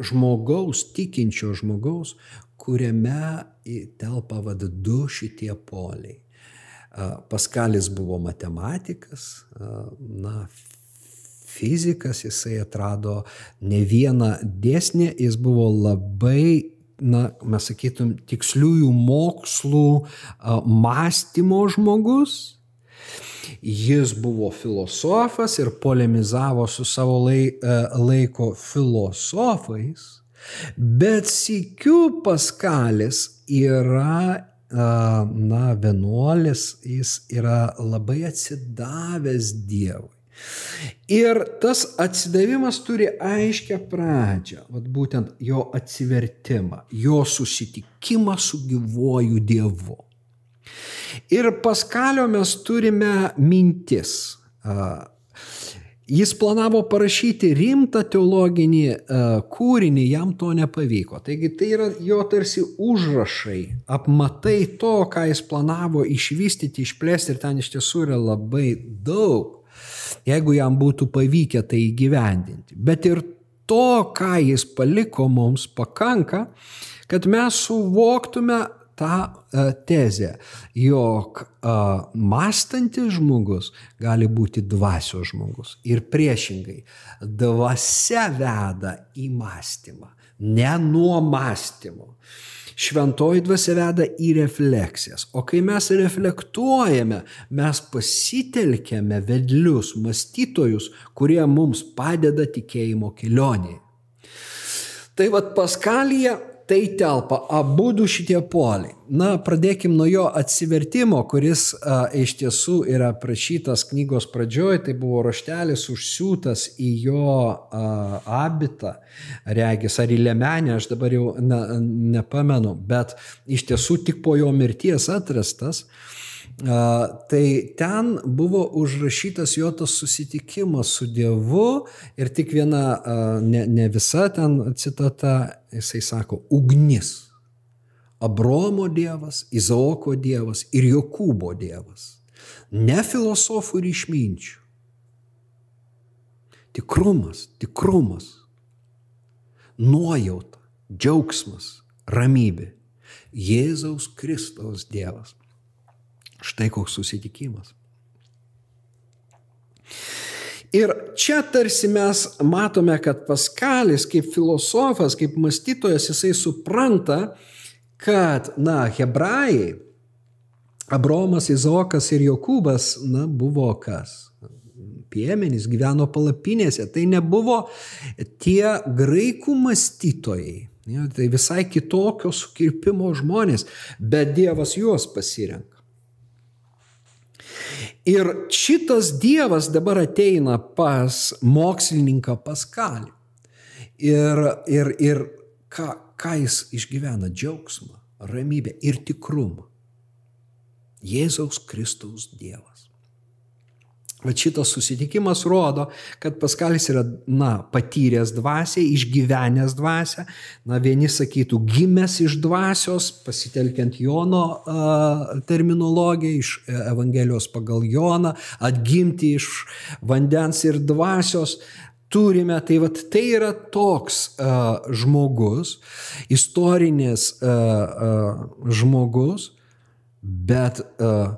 žmogaus, tikinčio žmogaus, kuriame telpa vad du šitie poliai. Paskalis buvo matematikas, na, fizikas, jisai atrado ne vieną dėsnį, jis buvo labai na, mes sakytum, tiksliųjų mokslų mąstymo žmogus. Jis buvo filosofas ir polemizavo su savo laiko filosofais, bet sikiu Paskalis yra, na, vienuolis, jis yra labai atsidavęs Dievui. Ir tas atsidavimas turi aiškę pradžią, vat būtent jo atsivertimą, jo susitikimą su gyvuoju Dievu. Ir Paskalio mes turime mintis. Jis planavo parašyti rimtą teologinį kūrinį, jam to nepavyko. Taigi tai yra jo tarsi užrašai, apmatai to, ką jis planavo išvystyti, išplėsti ir ten iš tiesų yra labai daug jeigu jam būtų pavykę tai įgyvendinti. Bet ir to, ką jis paliko mums, pakanka, kad mes suvoktume tą uh, tezę, jog uh, mąstantis žmogus gali būti dvasios žmogus. Ir priešingai, dvasia veda į mąstymą, ne nuo mąstymo. Šventoji dvasia veda į refleksijas. O kai mes reflektuojame, mes pasitelkėme vedlius, mąstytojus, kurie mums padeda tikėjimo kelionėje. Tai vad Paskalija tai telpa abu du šitie poliai. Na, pradėkim nuo jo atsivertimo, kuris a, iš tiesų yra prašytas knygos pradžioje, tai buvo raštelis užsiūtas į jo a, abitą, regis, ar į lemenę, aš dabar jau ne, nepamenu, bet iš tiesų tik po jo mirties atrastas. Tai ten buvo užrašytas jo tas susitikimas su Dievu ir tik viena, ne, ne visa ten citata, jisai sako, ugnis. Abromo Dievas, Izaoko Dievas ir Jokūbo Dievas. Ne filosofų ir išminčių. Tikrumas, tikrumas, nuojauta, džiaugsmas, ramybė. Jėzaus Kristaus Dievas. Štai koks susitikimas. Ir čia tarsi mes matome, kad Paskalis kaip filosofas, kaip mąstytojas, jisai supranta, kad, na, hebrajai, Abromas, Izokas ir Jokūbas, na, buvo kas? Piemenys gyveno palapinėse. Tai nebuvo tie graikų mąstytojai. Ja, tai visai kitokio sukirpimo žmonės, bet Dievas juos pasirenka. Ir šitas Dievas dabar ateina pas mokslininką Paskalį. Ir, ir, ir ką, ką jis išgyvena? Džiaugsmą, ramybę ir tikrumą. Jėzaus Kristaus Dievas. Bet šitas susitikimas rodo, kad Paskalis yra, na, patyręs dvasę, išgyvenęs dvasę, na, vieni sakytų, gimęs iš dvasios, pasitelkiant Jono uh, terminologiją, iš Evangelijos pagal Joną, atgimti iš vandens ir dvasios. Turime, tai vat, tai yra toks uh, žmogus, istorinis uh, uh, žmogus, bet uh,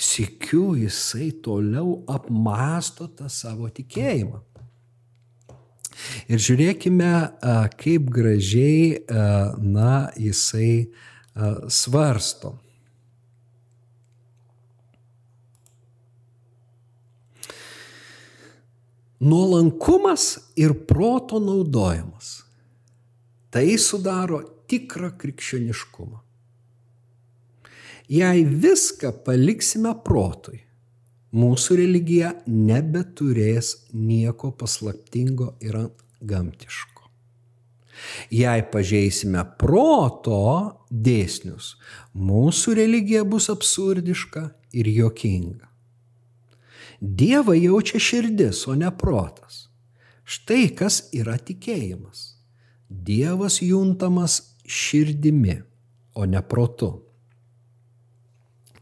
sikiu jisai toliau apmasto tą savo tikėjimą. Ir žiūrėkime, kaip gražiai, na, jisai svarsto. Nuolankumas ir proto naudojimas. Tai sudaro tikrą krikščioniškumą. Jei viską paliksime protui, mūsų religija nebeturės nieko paslaptingo ir gamtiško. Jei pažeisime proto dėsnius, mūsų religija bus absurdiška ir jokinga. Dievą jaučia širdis, o ne protas. Štai kas yra tikėjimas. Dievas juntamas širdimi, o ne protu.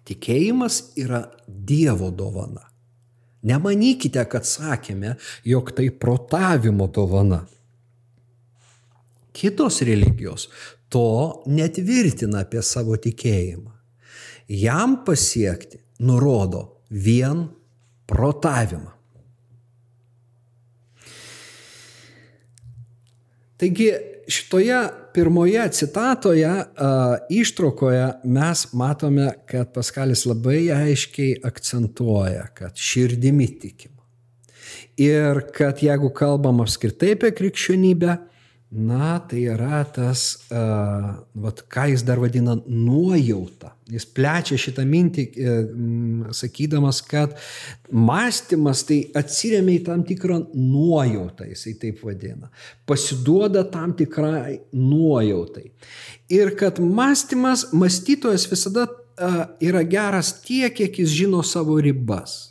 Tikėjimas yra Dievo dovana. Nemanykite, kad sakėme, jog tai protavimo dovana. Kitos religijos to netvirtina apie savo tikėjimą. Jam pasiekti nurodo vien protavimą. Taigi šitoje pirmoje citatoje, ištraukoje mes matome, kad Paskalis labai aiškiai akcentuoja, kad širdimi tikima. Ir kad jeigu kalbam apskritai apie krikščionybę, Na, tai yra tas, uh, vat, ką jis dar vadina nuojauta. Jis plečia šitą mintį, uh, sakydamas, kad mąstymas tai atsiriamia į tam tikrą nuojautą, jisai taip vadina. Pasiduoda tam tikrai nuojautai. Ir kad mąstymas, mąstytojas visada uh, yra geras tiek, kiek jis žino savo ribas.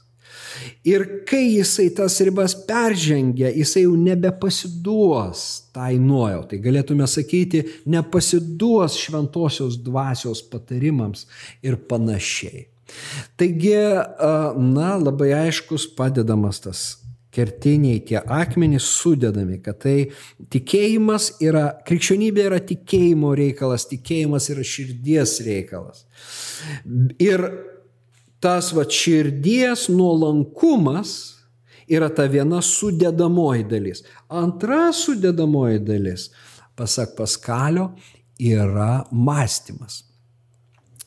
Ir kai jisai tas ribas peržengia, jisai jau nebepasiduos tai nuojautai. Galėtume sakyti, nepasiduos šventosios dvasios patarimams ir panašiai. Taigi, na, labai aiškus padedamas tas kertiniai tie akmenys sudedami, kad tai tikėjimas yra, krikščionybė yra tikėjimo reikalas, tikėjimas yra širdies reikalas. Ir tas va širdies nuolankumas yra ta viena sudėdamoji dalis. Antra sudėdamoji dalis, pasak Paskalio, yra mąstymas.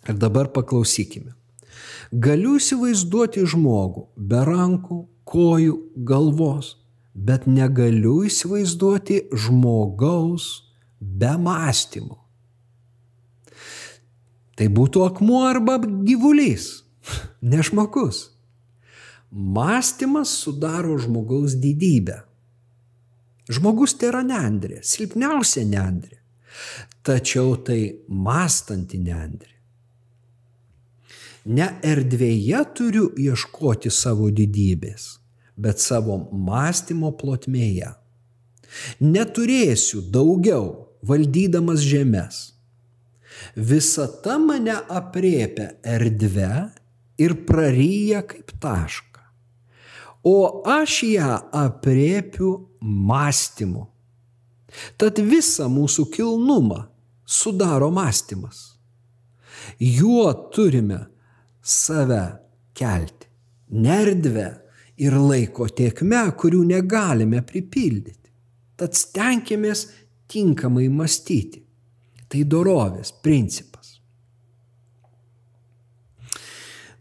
Ir dabar paklausykime. Galiu įsivaizduoti žmogų be rankų, kojų, galvos, bet negaliu įsivaizduoti žmogaus be mąstymo. Tai būtų akmuo arba gyvulys, ne žmogus. Mąstymas sudaro žmogaus didybę. Žmogus tai yra neandrė, silpniausia neandrė. Tačiau tai mąstanti neandrė. Ne erdvėje turiu ieškoti savo didybės, bet savo mąstymo plotmėje. Neturėsiu daugiau valdydamas žemės. Visata mane apriepia erdvę ir praryja kaip tašką. O aš ją apriepiu mąstymu. Tad visą mūsų kilnumą sudaro mąstymas. Juo turime save kelti. Nerdvę ir laiko tiekme, kurių negalime pripildyti. Tad stenkimės tinkamai mąstyti. Tai dorovės principas.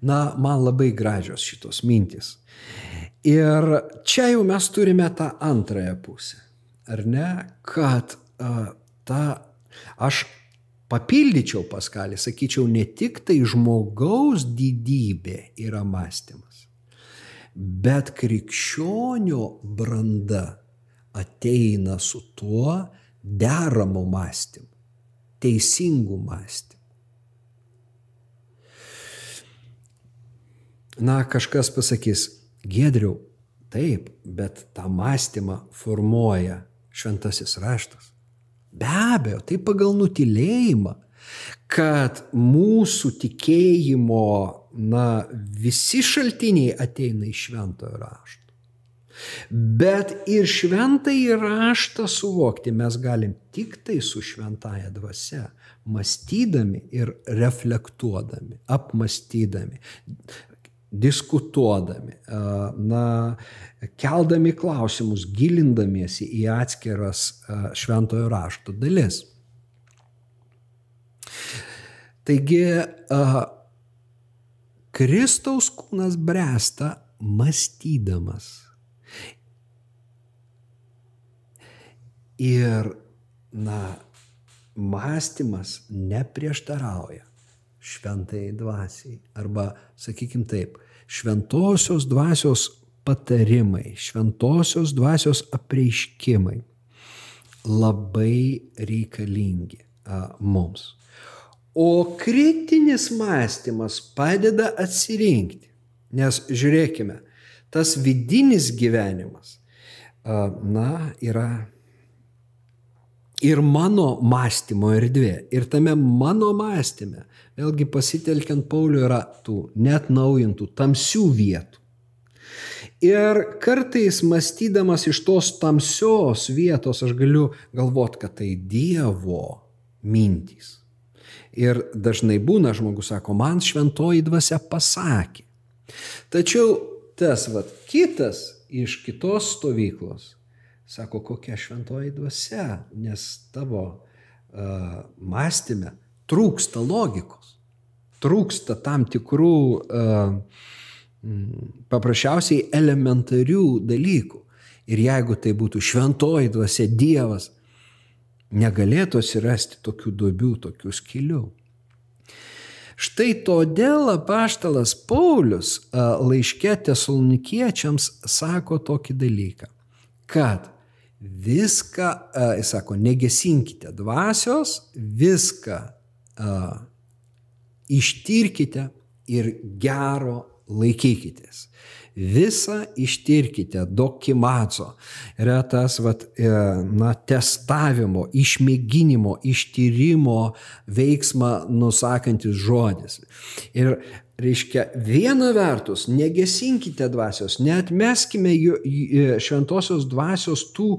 Na, man labai gražios šitos mintis. Ir čia jau mes turime tą antrąją pusę. Ar ne? Kad uh, ta, aš papildyčiau paskalį, sakyčiau, ne tik tai žmogaus didybė yra mąstymas, bet krikščionio branda ateina su tuo deramu mąstymu, teisingu mąstymu. Na, kažkas pasakys, Gedriau, taip, bet tą mąstymą formuoja šventasis raštas. Be abejo, tai pagal nutilėjimą, kad mūsų tikėjimo, na, visi šaltiniai ateina iš šventojo rašto. Bet ir šventąjį raštą suvokti mes galim tik tai su šventaja dvasia, mąstydami ir reflektuodami, apmastydami, diskutuodami, na, keldami klausimus, gilindamiesi į atskiras šventojo rašto dalis. Taigi, Kristaus kūnas bręsta mąstydamas. Ir, na, mąstymas neprieštarauja šventai dvasiai. Arba, sakykim taip, šventosios dvasios patarimai, šventosios dvasios apreiškimai labai reikalingi a, mums. O kritinis mąstymas padeda atsirinkti. Nes žiūrėkime, tas vidinis gyvenimas, a, na, yra ir mano mąstymo erdvė. Ir tame mano mąstyme, vėlgi pasitelkiant Paulių, yra tų net naujintų, tamsių vietų. Ir kartais mąstydamas iš tos tamsios vietos aš galiu galvoti, kad tai Dievo mintys. Ir dažnai būna žmogus sako, man šventoji dvasia pasakė. Tačiau tas vat, kitas iš kitos stovyklos Sako, kokia šventoji dvasia, nes tavo uh, mąstymė trūksta logikos, trūksta tam tikrų uh, paprasčiausiai elementarių dalykų. Ir jeigu tai būtų šventoji dvasia Dievas, negalėtų atsirasti tokių duobių, tokių skilių. Štai todėl apaštalas Paulius laiškė tesalonikiečiams sako tokį dalyką, kad viską, jis sako, negesinkite dvasios, viską a, ištirkite ir gero laikykitės. Visą ištirkite, dokimaco. Yra tas, vat, e, na, testavimo, išmėginimo, ištyrimo veiksmą nusakantis žodis. Ir reiškia, viena vertus, negesinkite dvasios, neatmeskime šventosios dvasios tų,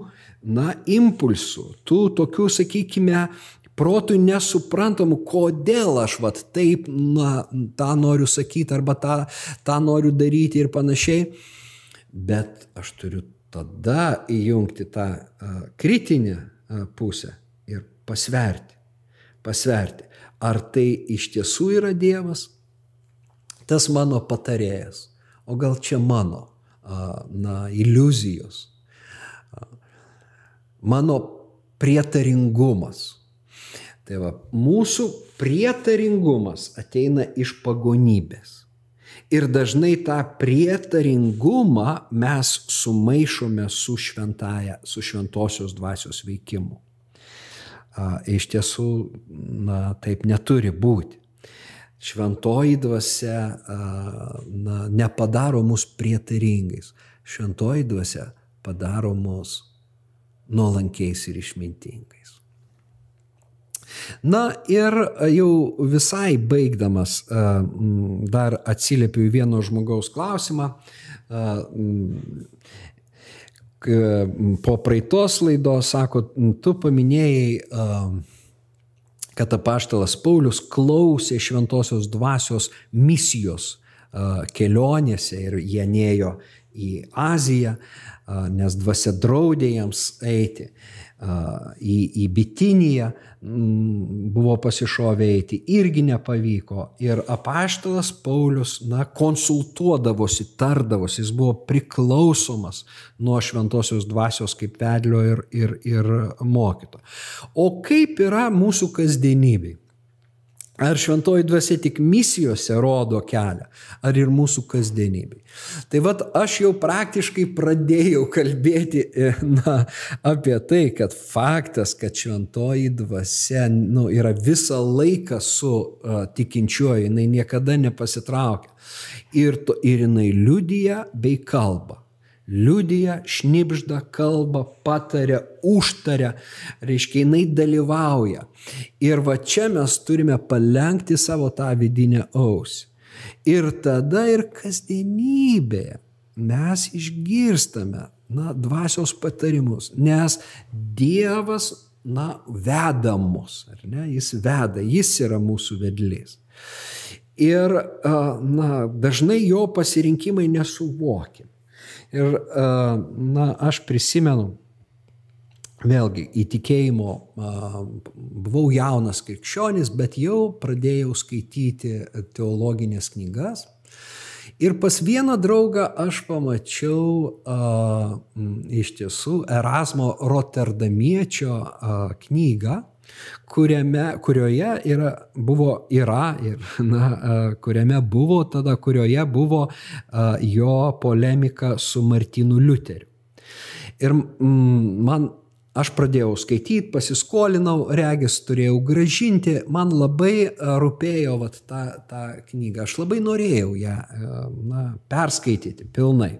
na, impulsų, tų tokių, sakykime, protui nesuprantamų, kodėl aš vat taip, na, tą noriu sakyti arba tą, tą noriu daryti ir panašiai. Bet aš turiu tada įjungti tą kritinę pusę ir pasverti. Pasverti, ar tai iš tiesų yra Dievas, tas mano patarėjas, o gal čia mano na, iliuzijos, mano prietaringumas. Tai va, mūsų prietaringumas ateina iš pagonybės. Ir dažnai tą prietaringumą mes sumaišome su šventaja, su šventosios dvasios veikimu. Iš tiesų, na, taip neturi būti. Šventoji dvasia na, nepadaro mus prietaringais. Šventoji dvasia padaro mus nuolankiais ir išmintingais. Na ir jau visai baigdamas dar atsiliepiu į vieno žmogaus klausimą. Po praeitos laidos, sako, tu paminėjai kad apaštalas Paulius klausė šventosios dvasios misijos kelionėse ir jie nėjo į Aziją, nes dvasia draudė jiems eiti į, į Bitiniją, buvo pasišovę eiti, irgi nepavyko. Ir apaštalas Paulius, na, konsultuodavosi, tardavosi, jis buvo priklausomas nuo šventosios dvasios kaip vedlio ir, ir, ir mokyto. O kaip yra mūsų kasdienybei? Ar šventoji dvasia tik misijose rodo kelią, ar ir mūsų kasdienybei. Tai vad aš jau praktiškai pradėjau kalbėti e, na, apie tai, kad faktas, kad šventoji dvasia nu, yra visą laiką su uh, tikinčiuoju, jinai niekada nepasitraukia. Ir, to, ir jinai liudyja bei kalba liudija, šnipžda, kalba, pataria, užtaria, reiškia, jinai dalyvauja. Ir va čia mes turime palengti savo tą vidinę ausį. Ir tada ir kasdienybėje mes išgirstame, na, dvasios patarimus, nes Dievas, na, veda mus, ar ne, jis veda, jis yra mūsų vedlys. Ir, na, dažnai jo pasirinkimai nesuvokiami. Ir, na, aš prisimenu, vėlgi, įtikėjimo, buvau jaunas krikščionis, bet jau pradėjau skaityti teologinės knygas. Ir pas vieną draugą aš pamačiau a, iš tiesų Erasmo Rotterdamiečio a, knygą kuriame, kurioje yra, buvo, yra ir, na, kuriame buvo tada, kurioje buvo jo polemika su Martinu Liuteriu. Ir mm, man aš pradėjau skaityti, pasiskolinau, regis turėjau gražinti, man labai rūpėjo vat, ta, ta knyga, aš labai norėjau ją na, perskaityti pilnai.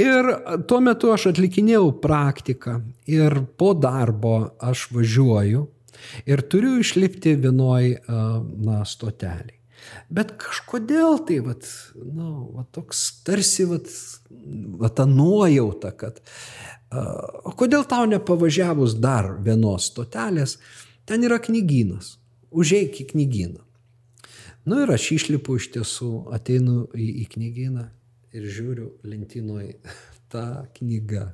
Ir tuo metu aš atlikinėjau praktiką ir po darbo aš važiuoju ir turiu išlipti vienoj na, stoteliai. Bet kažkodėl tai, vat, nu, vat toks tarsi, vat, vat ta nuojauta, kad, o kodėl tau nepavažiavus dar vienos stotelės, ten yra knygynas, užeik į knygyną. Nu ir aš išlipu iš tiesų, ateinu į, į knygyną ir žiūriu lentynoj tą knygą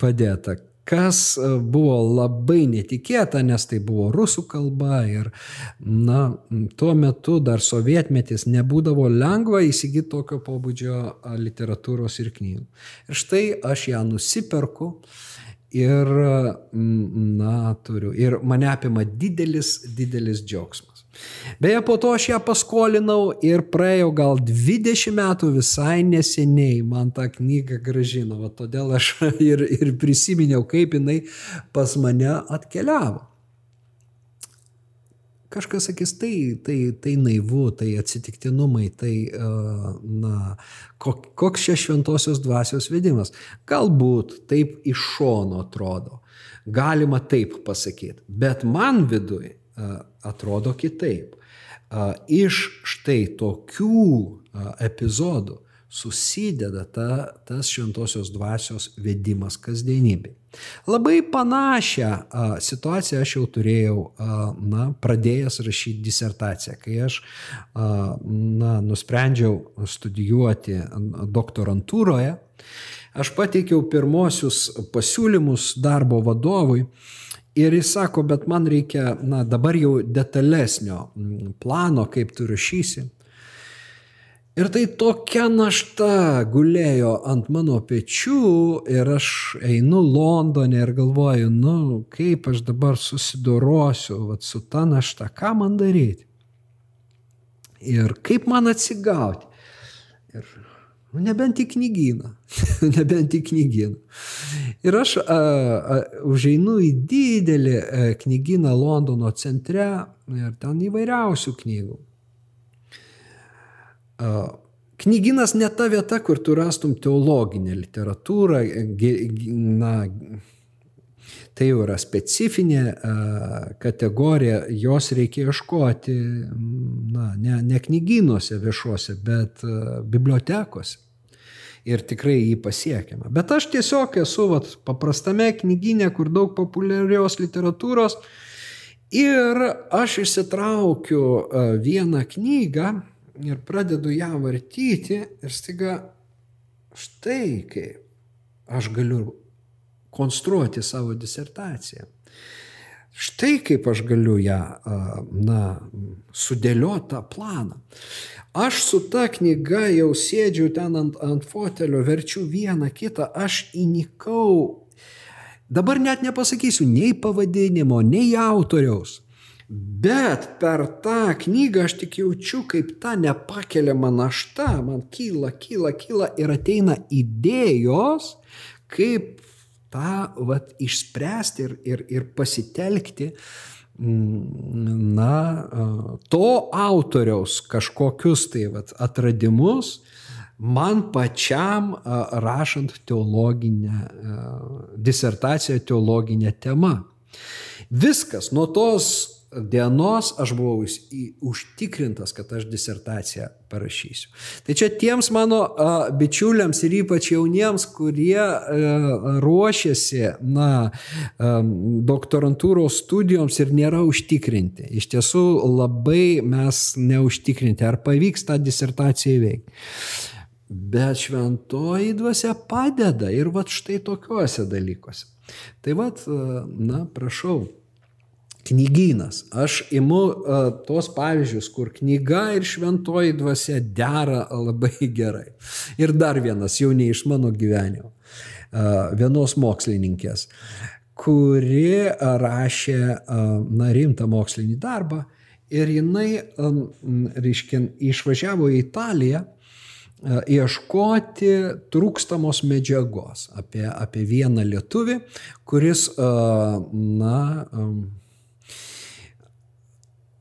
padėta, kas e, buvo labai netikėta, nes tai buvo rusų kalba ir, na, tuo metu dar sovietmetis nebūdavo lengva įsigyti tokio pobūdžio literatūros ir knygų. Ir štai aš ją nusiperku ir, na, turiu. Ir mane apima didelis, didelis džiaugsmas. Beje, po to aš ją paskolinau ir praėjo gal 20 metų visai neseniai man tą knygą gražino. Va, todėl aš ir, ir prisiminiau, kaip jinai pas mane atkeliavo. Kažkas sakys, tai, tai, tai naivu, tai atsitiktinumai, tai, na, koks čia šventosios dvasios vedimas. Galbūt taip iš šono atrodo, galima taip pasakyti, bet man viduje atrodo kitaip. iš štai tokių epizodų susideda ta, tas šventosios dvasios vedimas kasdienybė. Labai panašią a, situaciją aš jau turėjau, a, na, pradėjęs rašyti disertaciją, kai aš, a, na, nusprendžiau studijuoti doktorantūroje. Aš pateikiau pirmosius pasiūlymus darbo vadovui ir jis sako, bet man reikia, na, dabar jau detalesnio plano, kaip tu rašysi. Ir tai tokia našta gulėjo ant mano pečių ir aš einu Londone ir galvoju, nu, kaip aš dabar susidorosiu vat, su ta našta, ką man daryti. Ir kaip man atsigauti. Ir nu, nebent į knygyną, nebent į knygyną. Ir aš a, a, užeinu į didelį a, knygyną Londono centre ir ten įvairiausių knygų. Knyginas ne ta vieta, kur tu rastum teologinę literatūrą, na, tai jau yra specifinė kategorija, jos reikia ieškoti, na, ne, ne knyginuose viešuose, bet bibliotekose. Ir tikrai jį pasiekiama. Bet aš tiesiog esu vat, paprastame knyginė, kur daug populiarios literatūros. Ir aš išsitraukiu vieną knygą, ir pradedu ją vartyti ir staiga štai kaip aš galiu konstruoti savo disertaciją. Štai kaip aš galiu ją, na, sudėliotą planą. Aš su ta knyga jau sėdžiu ten ant, ant fotelio, verčiu vieną kitą, aš įnikau. Dabar net nepasakysiu nei pavadinimo, nei autoriaus. Bet per tą knygą aš tik jaučiu, kaip ta nepakeliama našta man kyla, kyla, kyla ir ateina idėjos, kaip tą vat, išspręsti ir, ir, ir pasitelkti mm, na, to autoriaus kažkokius tai vat, atradimus man pačiam rašant teologinę disertaciją, teologinę temą. Viskas nuo tos dienos aš buvau užtikrintas, kad aš disertaciją parašysiu. Tai čia tiems mano a, bičiuliams ir ypač jauniems, kurie a, ruošiasi na, a, doktorantūros studijoms ir nėra užtikrinti. Iš tiesų labai mes neužtikrinti, ar pavyks tą disertaciją įveikti. Bet šventoji dvasia padeda ir va štai tokiuose dalykuose. Tai va, na, prašau, knygynas. Aš imu uh, tos pavyzdžius, kur knyga ir šventoji dvasia dera labai gerai. Ir dar vienas, jau ne iš mano gyvenimo, uh, vienos mokslininkės, kuri rašė, uh, na, rimtą mokslinį darbą ir jinai, um, reiškia, išvažiavo į Italiją ieškoti trūkstamos medžiagos apie, apie vieną lietuvį, kuris, na,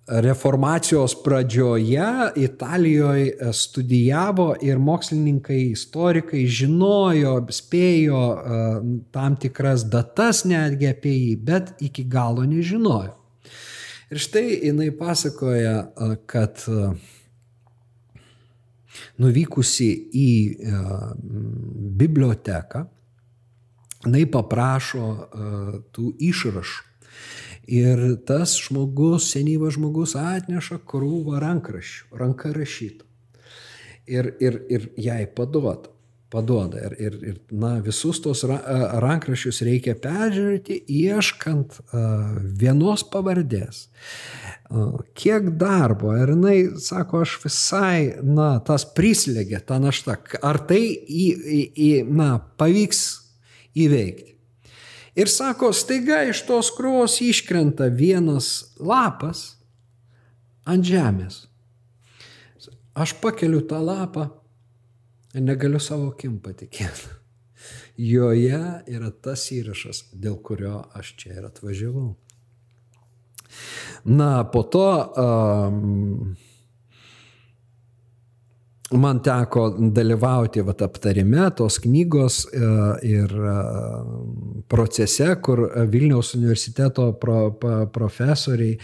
reformacijos pradžioje Italijoje studijavo ir mokslininkai, istorikai žinojo, spėjo e, tam tikras datas netgi apie jį, bet iki galo nežinojo. Ir štai jinai pasakoja, e, kad e, nuvykusi į biblioteką, jinai paprašo tų išrašų Ir tas žmogus, senyvas žmogus atneša krūvą rankraščių, ranka rašytų. Ir, ir, ir jai paduoda. Paduoda. Ir, ir, ir na, visus tos rankraščius reikia peržiūrėti, ieškant uh, vienos pavardės. Uh, kiek darbo. Ir jinai sako, aš visai, na, tas prislėgė, ta našta. Ar tai į, į, į, na, pavyks įveikti? Ir sako, staiga iš tos krūvos iškrenta vienas lapas ant žemės. Aš pakeliu tą lapą ir negaliu savo akim patikėti. Joje yra tas įrašas, dėl kurio aš čia ir atvažiavau. Na, po to um, man teko dalyvauti vat, aptarime tos knygos e, ir e, procese, kur Vilniaus universiteto pro, profesoriai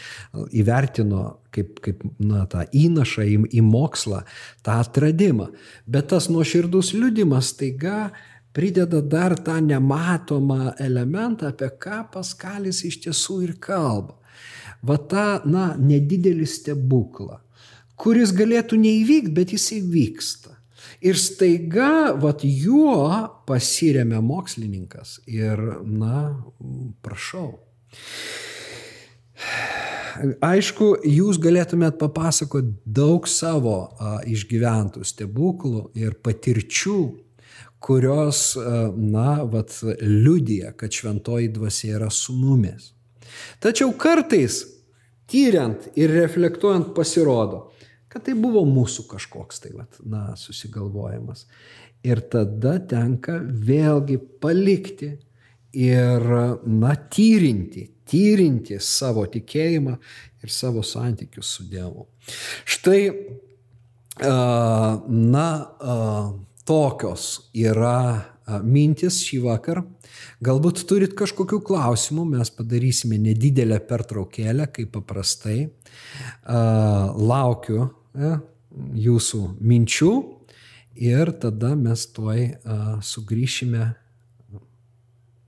įvertino kaip, kaip na, tą įnašą į, į mokslą, tą atradimą. Bet tas nuoširdus liudimas taiga prideda dar tą nematomą elementą, apie ką Paskalis iš tiesų ir kalba. Va tą, na, nedidelį stebuklą kuris galėtų neįvykti, bet jis įvyksta. Ir staiga, vat juo pasiremia mokslininkas ir, na, prašau. Aišku, jūs galėtumėt papasakoti daug savo a, išgyventų stebuklų ir patirčių, kurios, a, na, vat, liudija, kad šventoji dvasia yra su mumis. Tačiau kartais, tyriant ir reflektuojant, pasirodo, kad tai buvo mūsų kažkoks tai, vat, na, susigalvojimas. Ir tada tenka vėlgi palikti ir, na, tyrinti, tyrinti savo tikėjimą ir savo santykius su Dievu. Štai, na, tokios yra mintis šį vakarą. Galbūt turit kažkokių klausimų, mes padarysime nedidelę pertraukėlę, kaip paprastai. Laukiu jūsų minčių ir tada mes tuoj a, sugrįšime